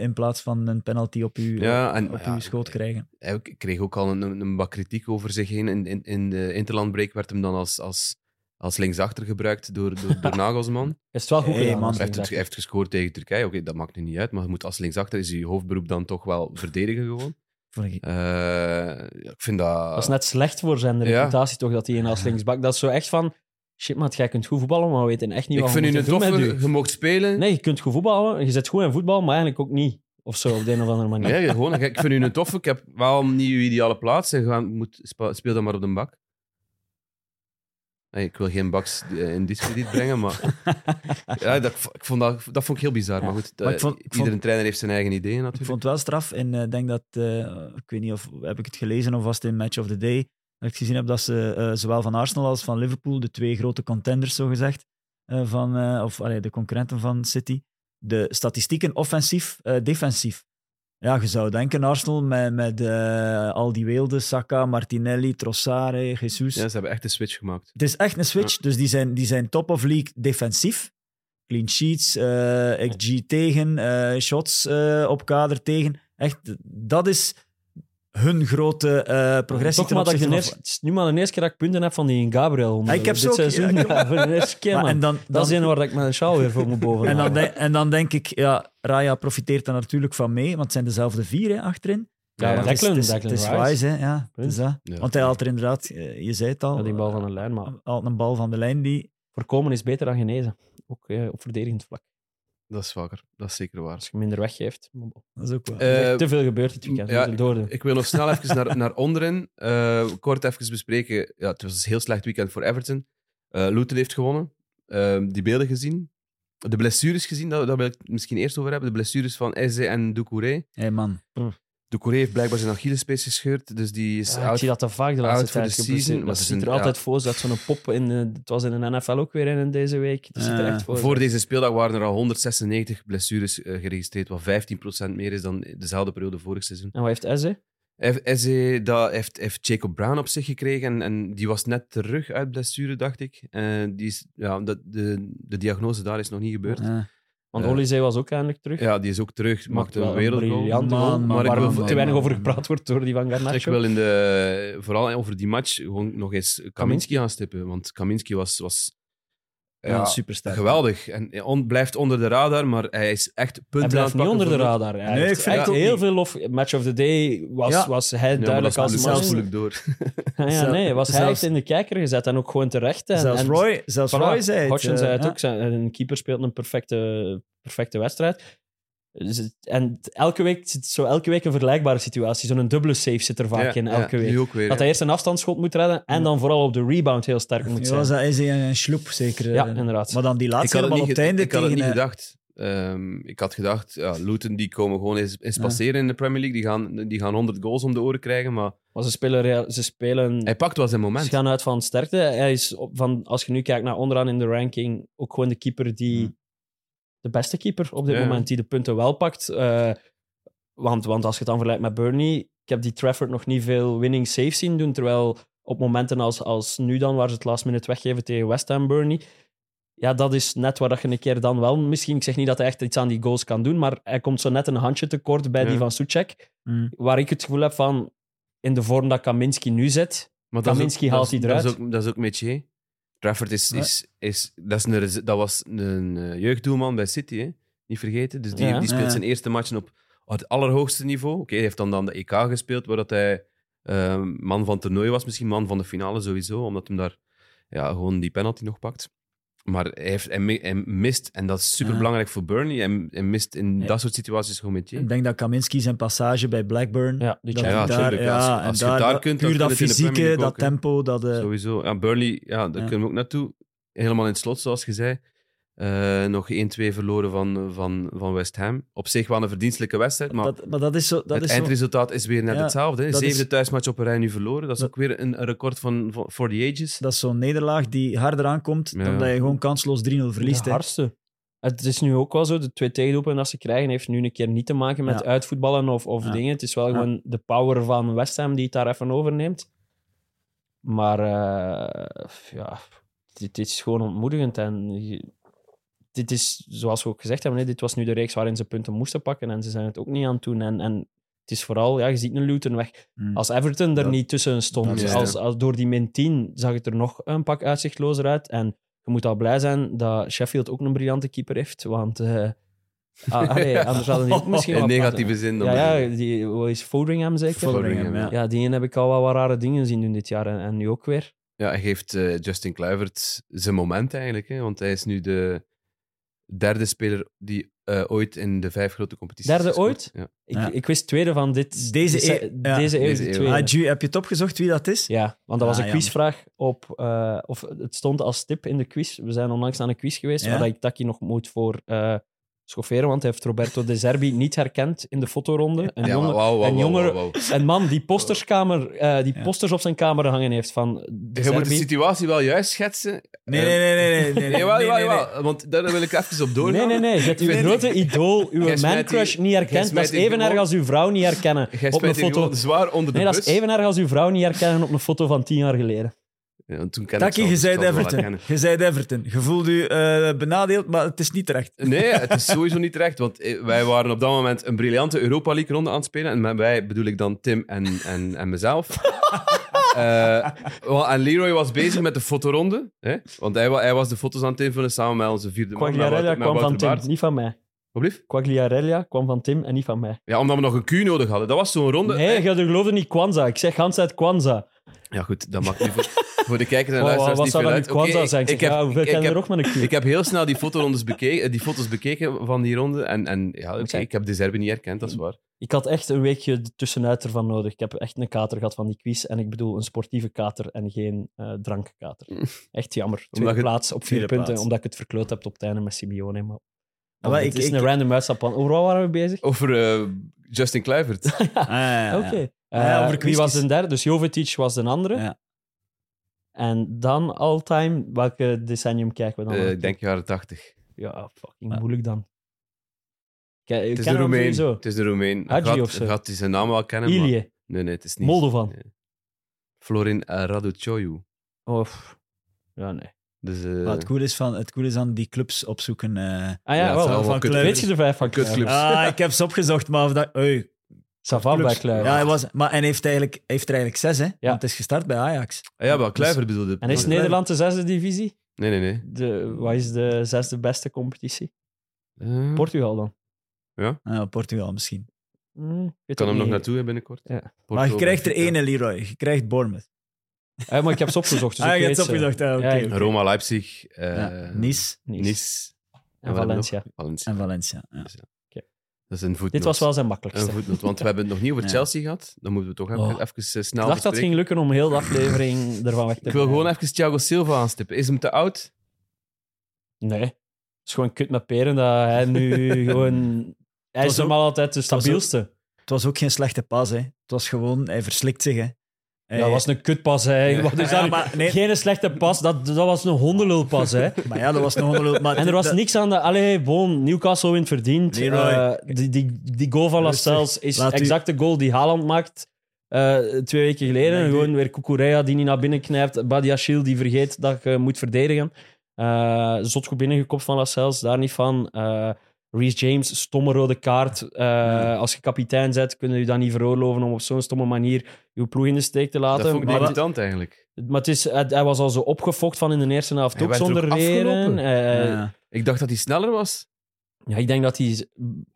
in plaats van een penalty op uw, Ja, en- op ja, uw schoot krijgen. Hij kreeg ook al een, een, een bak kritiek over zich heen. In, in, in de interlandbreak werd hem dan als, als, als linksachter gebruikt door, door, door Nagelsman. Is het wel goed Hey, gedaan. man. als Hij heeft, linksback. hij heeft gescoord tegen Turkije. Oké, dat maakt nu niet uit. Maar je moet als linksachter is je hoofdberoep dan toch wel verdedigen gewoon. Ik- Eh, ik vind dat... Dat is net slecht voor zijn reputatie, toch, dat hij een als linksback... Dat is zo echt van... Shit, man, jij kunt goed voetballen, maar we weten echt niet ik wat vind we u een moeten doen met toffe. u. Je mocht spelen. Nee, je kunt goed voetballen, je zit goed in voetbal, maar eigenlijk ook niet. Of zo, op de een of andere manier. Nee, gewoon, ik vind u een toffe. Ik heb wel niet uw ideale plaats. En gaan, moet, speel dan maar op de bak. Ik wil geen baks eh, in discrediet brengen, maar ja, dat, ik vond dat, dat vond ik heel bizar. Maar goed, Maar ik eh, vond- ik vond- iedere trainer heeft zijn eigen ideeën Ik natuurlijk. vond het wel straf en eh, ik denk dat, ik weet niet of heb ik het gelezen of was het in Match of the Day, dat ik gezien heb dat ze zowel van Arsenal als van Liverpool, de twee grote contenders zogezegd, van, of allee, de concurrenten van City, de statistieken offensief, defensief. Ja, je zou denken Arsenal met, met eh, al die weelden, Saka, Martinelli, Trossard, eh, Jesus. Ja, ze hebben echt een switch gemaakt. Het is echt een switch. Dus die zijn, die zijn top of league defensief. Clean sheets, eh XG tegen, eh, shots eh, op kader tegen. Echt, dat is hun grote eh, progressie. Toch maar dat het is nu maar de eerste keer dat ik punten heb van die Gabriel. onder Ah, ik heb dit seizoen. ja, ik- Ja, voor de eerste keer, van- man. Maar- en dan, dat is dan- een waar ik mijn sjaal weer voor moet boven. en, dan, de- en dan denk ik, ja, Raya profiteert daar natuurlijk van mee, want het zijn dezelfde vier hè, achterin. Ja, Ja, Het is- Declan, het is, Declan het is Rice. Rice, hè, ja. het is dat. Ja. Want hij haalt er inderdaad, eh, je zei het al, Ja, die bal van de lijn, maar haalt een bal van de lijn die... voorkomen is beter dan genezen. Ook eh, op verdedigend vlak. Dat is vaker. Dat is zeker waar. Als je minder weggeeft. Dat is ook wel. Eh, te veel gebeurd dit weekend. ja. Ik wil nog snel even naar, naar onderen. Eh, kort even bespreken. Ja, het was een heel slecht weekend voor Everton. Eh Luton heeft gewonnen. Die beelden gezien. De blessures gezien, daar, daar wil ik het misschien eerst over hebben. De blessures van Eze en Doucouré. Hey man, Doucouré heeft blijkbaar zijn Achillespees gescheurd, dus die is Ja, ik zie dat te vaak de laatste tijd. season, maar Dat ziet er altijd ja. voor dat zo'n pop in... de- het was in de NFL ook weer in deze week. Dat ziet er echt voor. Voor deze speeldag waren er al 196 blessures eh, geregistreerd, wat 15% meer is dan dezelfde periode vorig seizoen. En wat heeft Eze? Eze dat heeft, heeft Jacob Brown op zich gekregen en, en die was net terug uit blessure, dacht ik. Eh, die is, ja, de, de, de diagnose daar is nog niet gebeurd. Ja. Want Olysee was ook eindelijk terug. Ja, die is ook terug. Maakt een wereldgoal. maar waar man, te weinig man, over gepraat wordt door die van Garnacho. Ik wil in de, vooral over die match gewoon nog eens Kaminski aanstippen. Want Kaminski was, was Ja, ja, supersterk. geweldig. En hij on- blijft onder de radar, maar hij is echt Hij punten aan blijft niet onder de radar. Hij Nee, ik vind echt heel niet. veel lof. Match of the day was, Ja. was hij Ja, maar dat duidelijk is als man. moeilijk door. Ja, ja, nee, was hij zelfs- echt in de kijker gezet en ook gewoon terecht. En, Zelfs en- Roy, Voilà, Roy zei het. Hodgson eh, zei het ja. ook. zijn- Een keeper speelt een perfecte, perfecte wedstrijd. En elke week zit zo elke week een vergelijkbare situatie. Zo'n dubbele save zit er vaak Ja, in, ja, elke week. ook weer. Dat hij eerst een afstandsschot moet redden en dan vooral op de rebound heel sterk moet Ja, zijn. was dat is hij een sloep, zeker. Ja, eh. inderdaad. Maar dan die ik laatste helemaal op het einde ik had het niet eh, gedacht. Ehm, ik had gedacht, ja, Luton die komen gewoon eens, eens Ja. passeren in de Premier League. Die gaan, die gaan 100 goals om de oren krijgen, maar Maar ze spelen, ze spelen hij pakt wel zijn moment. Ze gaan uit van sterkte. Hij is op, van, als je nu kijkt naar onderaan in de ranking, ook gewoon de keeper die. De beste keeper op dit Ja. moment, die de punten wel pakt. Eh, want, want als je het dan vergelijkt met Burnley, ik heb die Trafford nog niet veel winning saves zien doen. Terwijl op momenten als, als nu dan, waar ze het last minute weggeven tegen West Ham Burnley. Ja, dat is net waar dat je een keer dan wel misschien. Ik zeg niet dat hij echt iets aan die goals kan doen, maar hij komt zo net een handje tekort bij Ja. die van Suchek. mm. Waar ik het gevoel heb van. In de vorm dat Kaminski nu zit, Maar dat is ook- Kaminski dat haalt is- die Dat is eruit. ook, dat is ook. Trafford is, is, is, dat, is een, dat was een eh, jeugddoelman bij City, hè? niet vergeten. Dus die, Ja. die speelt Ja. zijn eerste matchen op het allerhoogste niveau. Oké, hij heeft dan, dan de EK gespeeld, waar dat hij eh, man van het toernooi was, misschien man van de finale sowieso, omdat hij daar ja, gewoon die penalty nog pakt. Maar hij, heeft, hij, mi- hij mist, en dat is super belangrijk voor Burnley, hij, hij mist in Ja. dat soort situaties gewoon métier. Ik denk dat Kaminski zijn passage bij Blackburn... Ja, dat Ja, hij ja, daar, tuurlijk. ja, Als- en als je daar, kunt, dan puur dat je fysieke, dat tempo, dat... eh, Sowieso. Ja, Burnley, ja, daar Ja. kunnen we ook naartoe. Helemaal in het slot, zoals je zei. Eh, nog 1-2 verloren van, van, van West Ham. Op zich wel een verdienstelijke wedstrijd, maar dat, maar dat is zo... Dat het is zo eindresultaat is weer net Ja, hetzelfde. Hè. Zevende is- thuismatch op een rij nu verloren. Dat is Dat- ook weer een, een record van, van for the ages. dat is zo'n nederlaag die harder aankomt Ja. dan dat je gewoon kansloos 3-0 verliest. de hè. hardste. Het is nu ook wel zo, de twee tegendoelpunten dat ze krijgen, heeft nu een keer niet te maken met Ja. uitvoetballen of, of Ja. dingen. Het is wel Ja. gewoon de power van West Ham die het daar even overneemt. Maar eh, ja, dit, dit is gewoon ontmoedigend. En je- dit is, zoals we ook gezegd hebben, dit was nu de reeks waarin ze punten moesten pakken en ze zijn het ook niet aan het doen. En, en het is vooral, ja, je ziet een Luton weg. Hmm. Als Everton er niet tussen stond, als, als, door die min 10 zag het er nog een pak uitzichtlozer uit. En je moet al blij zijn dat Sheffield ook een briljante keeper heeft, want eh, ah, allee, anders hadden die ook misschien In negatieve zin. dan Ja, die wat is Foderingham zeker? Ja. Ja, die heb ik al wel wat rare dingen zien doen dit jaar en, en nu ook weer. Ja, hij geeft eh, Justin Kluivert zijn moment eigenlijk. Hè, want hij is nu de derde speler die eh, ooit in de vijf grote competities Derde gescoord. ooit? Ja. Ik, Ja. ik wist tweede van dit. Deze ja. deze eeuw, Deze. Ah, Ju, heb je het opgezocht wie dat is? Ja, want dat was Ah, een quizvraag op... eh, of het stond als tip in de quiz. We zijn onlangs aan een quiz geweest Ja? waar ik Taki nog moet voor eh, schofferen, want hij heeft Roberto De Zerbi niet herkend in de fotoronde. Een, Ja, wauw, wauw. een man die, posterskamer, eh, die Ja. posters op zijn kamer hangen heeft van De Je moet de situatie wel juist schetsen. Nee, nee, nee, nee. nee, nee, Nee, nee, nee, nee. Want daar wil ik even op doorgaan. Nee, nee, nee. Je hebt uw Nee, nee. grote idool, uw man-crush niet herkend. Dat is even erg als uw vrouw niet herkennen op een foto. zwaar onder de Nee, dat is even erg als uw vrouw niet herkennen op een foto van tien jaar geleden. Ja, want toen ken Taki, ik je zei Everton. Je zei Everton. Je voelde je eh, benadeeld, maar het is niet terecht. Nee, het is sowieso niet terecht. Want eh, wij waren op dat moment een briljante Europa League ronde aan het spelen. En met wij bedoel ik dan Tim en, en, en mezelf. Eh, wel, en Leroy was bezig met de fotoronde. Hè? Want hij, hij was de foto's aan het invullen samen met onze vierde man. Quagliarella kwam van Tim, niet van mij. Wat? Quagliarella kwam van Tim en niet van mij. Ja, omdat we nog een Q nodig hadden. Dat was zo'n ronde. Nee, je geloofde niet Kwanza. Ik zeg Hans uit Kwanza. Ja, goed, dat maakt nu voor, voor de kijkers en luisteraars wat niet zou veel uit. Oké, Kwanza ik- zijn? Ik ik heb- ja, hoeveel ik heb- er ook met? Ik heb heel snel die, fotorondes bekeken, die foto's bekeken van die ronde. En, en ja, ik heb de Zerbi niet herkend, dat is waar. Ik had echt een weekje tussenuit ervan nodig. Ik heb echt een kater gehad van die quiz. En ik bedoel een sportieve kater en geen eh drankkater. Echt jammer. Tweede plaats op vier punten, plaats. omdat ik het verkloot heb op het einde met Simeone. Maar, Ah, wel, het ik- is ik- een random uitstap. van- Over wat waren we bezig? Over eh, Justin Kluivert. Ah, ja, ja. Oké. Ah, ja, Eh, over wie was de derde? Dus Jovetic was de andere. Ja. En dan all-time, welke decennium kijken we dan? Eh, nog? ik denk jaren tachtig. Ja, fucking Ja. moeilijk dan. Kijk, Het is de sowieso. Het is de Roemeen. Hadji Gaat- of zo? Gaat hij zijn naam wel kennen? maar- Ilie. Nee, nee, het is niet. Moldovan. Nee. Florin uh, Raducoju. Oh, pff. ja, nee. Dus, eh, Maar het cool is, van, het cool is aan die clubs opzoeken. eh. Ah Ja, wel. van kut- Kluivert. Weet je de vijf van Kutclubs. Ah, ik heb ze opgezocht, maar of dat... Oei, Savan bij. Kluivert. Ja, hij was, maar en hij heeft, eigenlijk, heeft er eigenlijk zes, hè? Ja. Want het is gestart bij Ajax. Ah, ja, wel, Kluivert bedoelde. En is Nederland de zesde divisie? Nee, nee, nee. De, wat is de zesde beste competitie? Eh, Portugal dan? Ah, Portugal misschien. Hm, weet kan hem nog naartoe hè, binnenkort. Ja. Porto, maar je krijgt er één, Leroy. Je krijgt Bournemouth. Eh, maar ik heb ze opgezocht, dus ah, ik je hebt ze. opgezocht. ah, Ja. Roma, Leipzig, eh, Ja, Nice Nice. Nice. En Valencia. Valencia. en Valencia. Ja. Dat is een voetnoot. Dit was wel zijn een makkelijkste. voetnoot, want we hebben het nog niet over Ja. Chelsea gehad. Dan moeten we toch even, Oh. even eh, snel Ik dacht dat het ging lukken om heel de aflevering ervan weg te Ik wil gewoon even Thiago Silva aanstippen. Is hem te oud? Nee. Het is gewoon kut met peren dat hij nu gewoon... Hij is normaal altijd de stabielste. Het was ook geen slechte pas, hè. Het was gewoon... Hij verslikt zich, hè. Ja, Hij- dat was een kutpas, hè. Wat is dat nee. Geen slechte pas, dat, dat was een hondenlulpas, hè. Maar ja, dat was een... Maar En er was dat- niks aan de... Allee, bon, Newcastle wint verdiend. Leroy. Eh, die, die, die goal van. Lascelles is Laat u- exact de goal die Haaland maakt eh, twee weken geleden. Nee, Gewoon weer Kukurea die niet naar binnen knijpt. Badiachil die vergeet dat je moet verdedigen. Eh zot goed binnengekopt van Lascelles, daar niet van. Reece James, stomme rode kaart. Eh, Als je kapitein bent, kun je dat niet veroorloven om op zo'n stomme manier je ploeg in de steek te laten. Dat vond ik maar, irritant eigenlijk. maar het is, hij, hij was al zo opgefokt van in de eerste helft Hij ook er zonder reden. Ja. Ik dacht dat hij sneller was. ja, ik denk dat hij...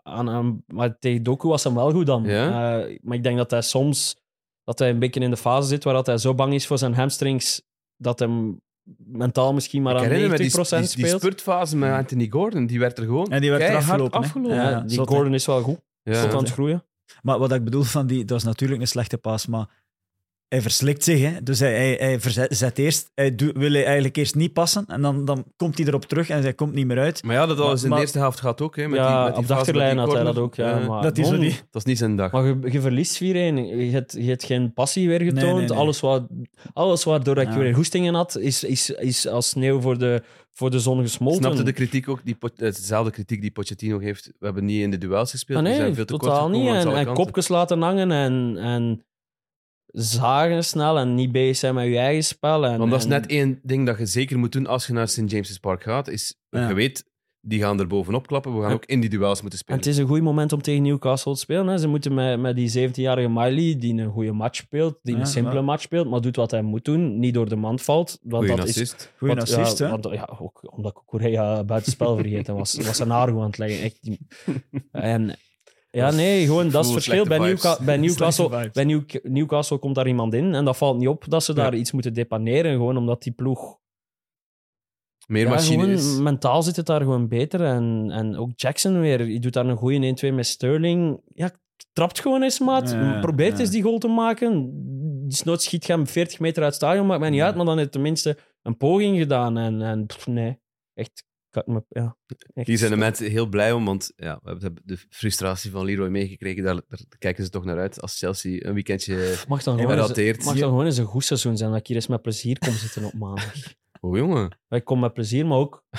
Aan, aan, maar tegen Doku was hem wel goed dan. Ja? Maar ik denk dat hij soms... Dat hij een beetje in de fase zit waar dat hij zo bang is voor zijn hamstrings dat hem mentaal misschien maar ik aan 90% herinner me die, die, die speelt. spurtfase met Anthony Gordon. Die werd er gewoon En die werd er keihard afgelopen, afgelopen. Ja. Ja, die. Gordon is wel goed. Ja. Tot aan het groeien. Maar wat ik bedoel van die... Dat was natuurlijk een slechte pas, maar... Hij verslikt zich, hè. Dus hij, hij, hij verzet, zet eerst... Hij wil hij eigenlijk eerst niet passen. En dan, dan komt hij erop terug en hij komt niet meer uit. Maar ja, dat was in Maar- de eerste helft gehad ook. Hè, met ja, die, met die op de achterlijn had hij dat ook. Ja, Ja. maar Dat zo bon, die... Dat was niet zijn dag. Maar je, je verliest 4-1. Je hebt, je hebt geen passie weer getoond. Nee, nee, nee. Alles, wat, alles waardoor dat Ja. je weer goestingen had, is, is, is als sneeuw voor de, voor de zon gesmolten. Snapte de kritiek ook, die, is dezelfde kritiek die Pochettino heeft. We hebben niet in de duels gespeeld. Ah, we nee, zijn veel te kort totaal gekomen niet. En, kopjes laten hangen en, en zagen snel en niet bezig zijn met je eigen spel. En, Want dat is en- net één ding dat je zeker moet doen als je naar St. James's Park gaat. Is, Ja. Je weet, die gaan er bovenop klappen. We gaan Ja. ook in die duels moeten En spelen. het is een goed moment om tegen Newcastle te spelen. Hè. Ze moeten met, met die 17-jarige Miley, die een goede match speelt, die Ja, een simpele match speelt, maar doet wat hij moet doen, niet door de mand valt. Want Goeie dat is, assist. Goeie want, assist, ja, hè? want, ja, ook omdat Korea buitenspel vergeten was. was een haar aan het leggen. Echt. En ja, nee, gewoon dat is het verschil. Bij, Newca- bij, Newcastle, bij New- Newcastle komt daar iemand in en dat valt niet op dat ze daar iets moeten depaneren. Gewoon omdat die ploeg Meer ja, machine gewoon, is. mentaal zit het daar gewoon beter. En, en ook Jackson weer, die doet daar een goede 1-2 met Sterling. Ja, trapt gewoon eens, maat. Ja, Probeert eens die goal te maken. Desnoods schiet je hem 40 meter uit het stadion, maakt mij niet uit. Maar dan heeft tenminste een poging gedaan. En, en pff, nee, echt... me- Ja, Hier zijn de mensen heel blij om, want ja, we hebben de frustratie van Leroy meegekregen. Daar, daar kijken ze toch naar uit als Chelsea een weekendje Mag dan gewoon, eens, mag dan gewoon eens een goed seizoen zijn, dat ik hier eens met plezier kom zitten op maandag. Oh jongen, Ik kom met plezier, maar ook...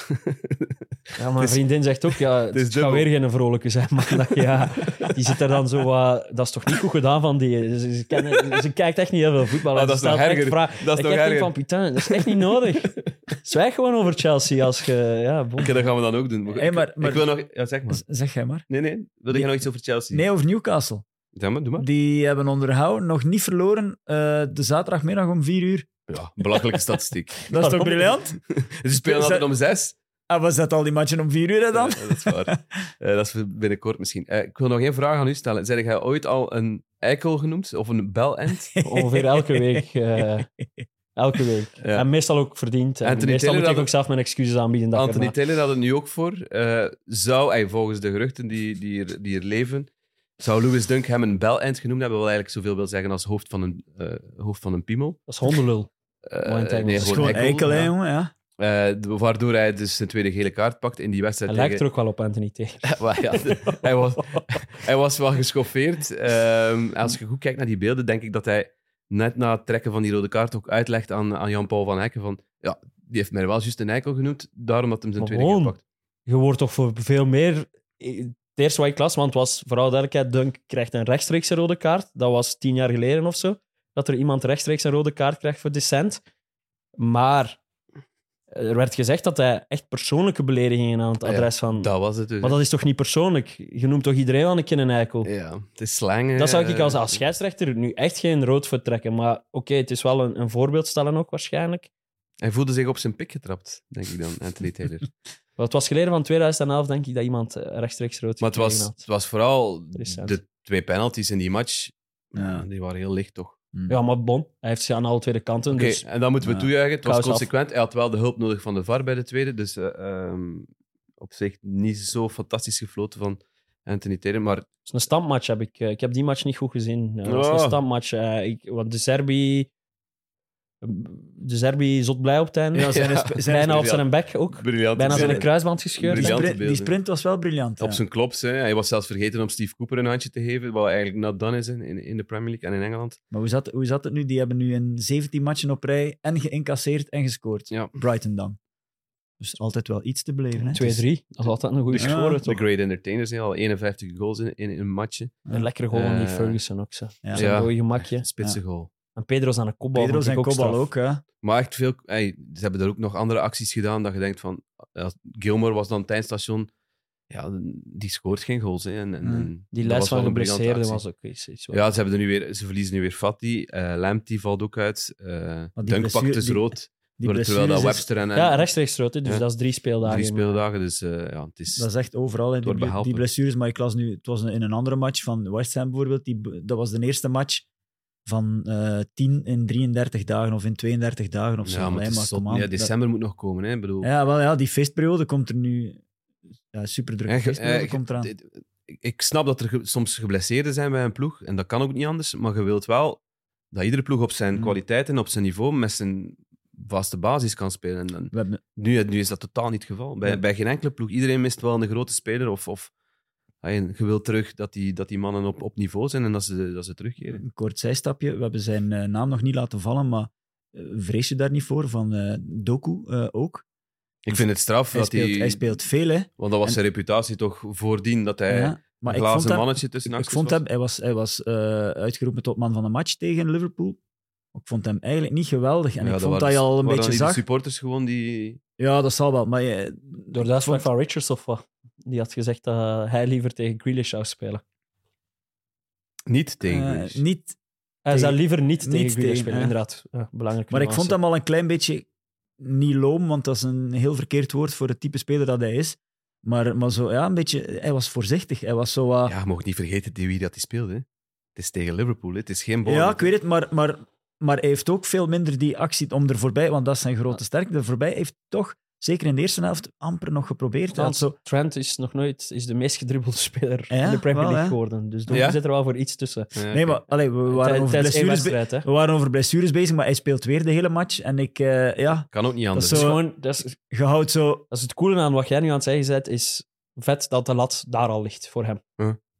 Ja, mijn is- vriendin zegt ook, ja, het, is gaat weer geen vrolijke zijn maandag. Ja, die zit er dan zo dat is toch niet goed gedaan van die... Ze, ze, kennen- ze kijkt echt niet heel veel voetbal. Ah, dat is erger. vragen. dat is ik toch echt denk erger. van, putain, dat is echt niet nodig. Zwijg gewoon over Chelsea als je... Ja, bon. Dat gaan we dan ook doen. Maar, Hey, maar- ik, maar- ik wil nog... Ja, zeg maar. Zeg jij maar. Nee, nee. Wil je nog iets over Chelsea? Nee, over Newcastle. Zeg maar, doe maar. Die hebben onderhouden, nog niet verloren, eh, de zaterdagmiddag om vier uur. Ja, belachelijke statistiek. Dat is toch briljant? Ze spelen altijd om zes. Ah, was dat al die matchen om vier uur dan? Ja, dat is waar. Eh, dat is binnenkort misschien. Eh, ik wil nog één vraag aan u stellen. Zijn jij ooit al een eikel genoemd? Of een belend? Ongeveer elke week. eh, elke week. Ja. En meestal ook verdiend. En Anthony meestal Taylor moet ik ook zelf mijn excuses aanbieden. Dat Anthony Taylor had het nu ook voor. Eh, zou, eh, volgens de geruchten die, die, er, die er leven, zou Louis Dunk hem een belend genoemd hebben, wat eigenlijk zoveel wil zeggen als hoofd van een, eh, hoofd van een piemel. Dat is hondenlul. Eh, Engels. nee, gewoon hè, ja. jongen. Ja. Eh, waardoor hij dus zijn tweede gele kaart pakt in die wedstrijd Hij lijkt er tegen... ook wel op Anthony Taylor. Maar ja, de- hij, was, hij was wel geschoffeerd. Ehm, als je goed kijkt naar die beelden, denk ik dat hij net na het trekken van die rode kaart ook uitlegt aan, aan Jan-Paul van Hekken van ja, die heeft mij wel juist een eikel genoemd, daarom dat hij zijn Maar tweede keer gewoon. pakt. Je wordt toch voor veel meer... Het eerste wat ik las, want het was vooral duidelijkheid, Dunk krijgt een rechtstreeks rode kaart. Dat was tien jaar geleden of zo. Dat er iemand rechtstreeks een rode kaart krijgt voor dissent. Maar er werd gezegd dat hij echt persoonlijke beledigingen aan het Ah ja, adres van... Dat was het dus. Maar dat is toch niet persoonlijk? Je noemt toch iedereen wel een keer een eikel? Ja, het is slang. Dat zou ik als, als scheidsrechter nu echt geen rood voor trekken. Maar oké, het is wel een, een voorbeeld stellen ook waarschijnlijk. Hij voelde zich op zijn pik getrapt, denk ik dan, Anthony Taylor. Maar het was geleden van 2011, denk ik, dat iemand eh, rechtstreeks rood maar het gekregen was, had. het was vooral Recent. de twee penalties in die match. Ja. Die waren heel licht, toch? Ja, maar bon, hij heeft ze aan alle twee de kanten. Oké, Dus en dan moeten we Ja. toejuichen. Het was af. consequent. Hij had wel de hulp nodig van de VAR bij de tweede. Dus eh, ehm, op zich niet zo fantastisch gefloten van Anthony Taylor. Maar het is een stampmatch heb ik. eh, Ik heb die match niet goed gezien. Dat is Oh. een stampmatch. eh, ik, want de Serbi... De Serbi zot blij op het einde. Ja, zijn, Ja. zijn Bijna op zijn bek ook. briljant. Bijna zijn- kruisband gescheurd. die, sprint, die beelden. sprint was wel briljant. Op zijn klops. Hè. Hij was zelfs vergeten om Steve Cooper een handje te geven. Wat eigenlijk not done is in, in, in de Premier League en in Engeland. Maar hoe zat, hoe zat het nu? Die hebben nu in 17 matchen op rij en geïncasseerd en gescoord. Ja. Brighton dan. Dus altijd wel iets te beleven. Hè? 2-3. Dat is altijd een goede Ja. score, De? Great Entertainers, al 51 goals in, in een matchje. Een lekkere goal van die Eh, Ferguson ook. Zo. Ja. Zo'n Ja. mooi gemakje. Spitse goal. En Pedro's aan een kopbal. Pedro zijn ook. Hè? Maar echt veel... Hey, ze hebben er ook nog andere acties gedaan dat je denkt van... ja, Gilmore was dan tijdstation. Ja, die scoort geen goals. Hè. En, en, Hmm. en Die les was van actie. was ook iets. iets wat- Ja, ze, hebben er nu weer, ze verliezen nu weer Fati. eh Lamptey valt ook uit. eh die Dunk pakt dus die- rood. Die terwijl dat is- Webster en, en Ja, rechtstreeks rood, hè, dus Ja. dat is drie speeldagen. drie speeldagen. Dus eh, ja, het is... Dat is echt overal, hè, die, die blessures. Maar ik las nu, het was in een andere match van West Ham bijvoorbeeld. Die, dat was de eerste match van eh 10 in 33 dagen of in 32 dagen of zo. ja, maar het is ja, december moet nog komen. Hè. Bedoel, ja, wel, ja, die feestperiode komt er nu. Ja, super ge- feestperiode eh, komt eraan. ik- snap dat er ge- soms geblesseerden zijn bij een ploeg. En dat kan ook niet anders. Maar je wilt wel dat iedere ploeg op zijn Mm. kwaliteiten en op zijn niveau met zijn vaste basis kan spelen. En, We hebben, nu, nu is dat totaal niet het geval. Bij, Ja. bij geen enkele ploeg. Iedereen mist wel een grote speler. Of, of je wilt terug dat die, dat die mannen op, op niveau zijn en dat ze, dat ze terugkeren. een kort zijstapje. We hebben zijn eh, naam nog niet laten vallen, maar eh, vrees je daar niet voor? Van eh, Doku eh, ook. Ik vind het straf Hij dat speelt, hij... hij speelt veel, hè? Want dat was En- zijn reputatie toch voordien dat hij Ja, maar een ik vond glazen hem, mannetje tussen ik vond was. hem, hij was, hij was eh, uitgeroepen tot man van de match tegen Liverpool. Ik vond hem eigenlijk niet geweldig. En Ja, ik dat vond waren- dat je al een beetje zag. supporters gewoon die... Ja, dat zal wel. Maar je- Door de uitspraak van Richards of wat? Die had gezegd dat hij liever tegen Grealish zou spelen. Niet tegen eh, Grealish. niet, Hij Tegen- zou liever niet, niet tegen Grealish tegen, spelen, inderdaad. Ja, belangrijk. maar ik vond hem al een klein beetje niet loom, want dat is een heel verkeerd woord voor het type speler dat hij is. Maar, maar zo, ja, een beetje, hij was voorzichtig. Hij was zo wat... Ja, je mag niet vergeten die wie dat hij speelde. hè. Het is tegen Liverpool, hè. het is geen Ja, bal. ik weet het, maar, maar, maar hij heeft ook veel minder die actie om er voorbij, want dat is zijn grote sterkte. Er voorbij heeft toch, zeker in de eerste helft, amper nog geprobeerd. Had zo, Trent is nog nooit is de meest gedribbelde speler Ja, in de Premier wel, League hè. geworden. Dus daar Ja? zit er wel voor iets tussen. Ja, nee, maar allee, we, waren over blessures, be- we waren over blessures bezig, maar hij speelt weer de hele match. En ik, eh, ja, Kan ook niet anders. Dat is Zo- gewoon, dat is, je houdt zo... dat is het coole aan wat jij nu aan het zeggen bent, is vet dat de lat daar al ligt voor hem.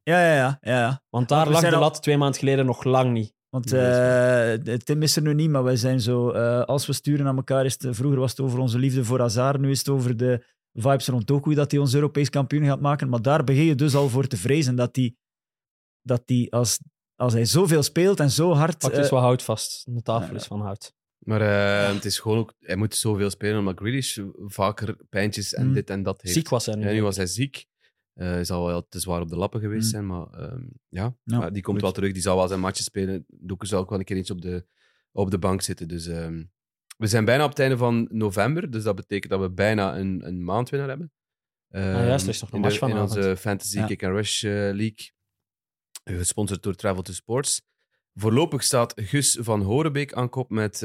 Ja, ja, ja. ja, ja. Want daar Want lag de al- lat twee maanden geleden nog lang niet. Want eh, Tim is er nu niet, maar wij zijn zo... eh, als we sturen aan elkaar, is het, vroeger was het over onze liefde voor Hazard, nu is het over de vibes rond Doku, dat hij ons Europees kampioen gaat maken. Maar daar begin je dus al voor te vrezen dat hij, dat hij als, als hij zoveel speelt en zo hard... Pak eh, dus wat hout vast. De tafel is van hout. Maar eh, het is gewoon ook, hij moet zoveel spelen omdat Grealish vaker pijntjes en Mm. dit en dat heeft. Ziek was hij nu. Nu was hij ziek. Eh, Hij zal wel te zwaar op de lappen geweest Mm. zijn, maar ehm, ja, Ja, Maar die komt wel terug. Die zal wel zijn matches spelen. Doeken zal ook wel een keer eens op de, op de bank zitten. Dus ehm, we zijn bijna op het einde van november. Dus dat betekent dat we bijna een, een maandwinnaar hebben. Ehm, Ah, juist, er is nog een in, match in onze Fantasy Ja. Kick and Rush eh, League. eh, Gesponsord door Travel to Sports. Voorlopig staat Gus van Horenbeek aan kop met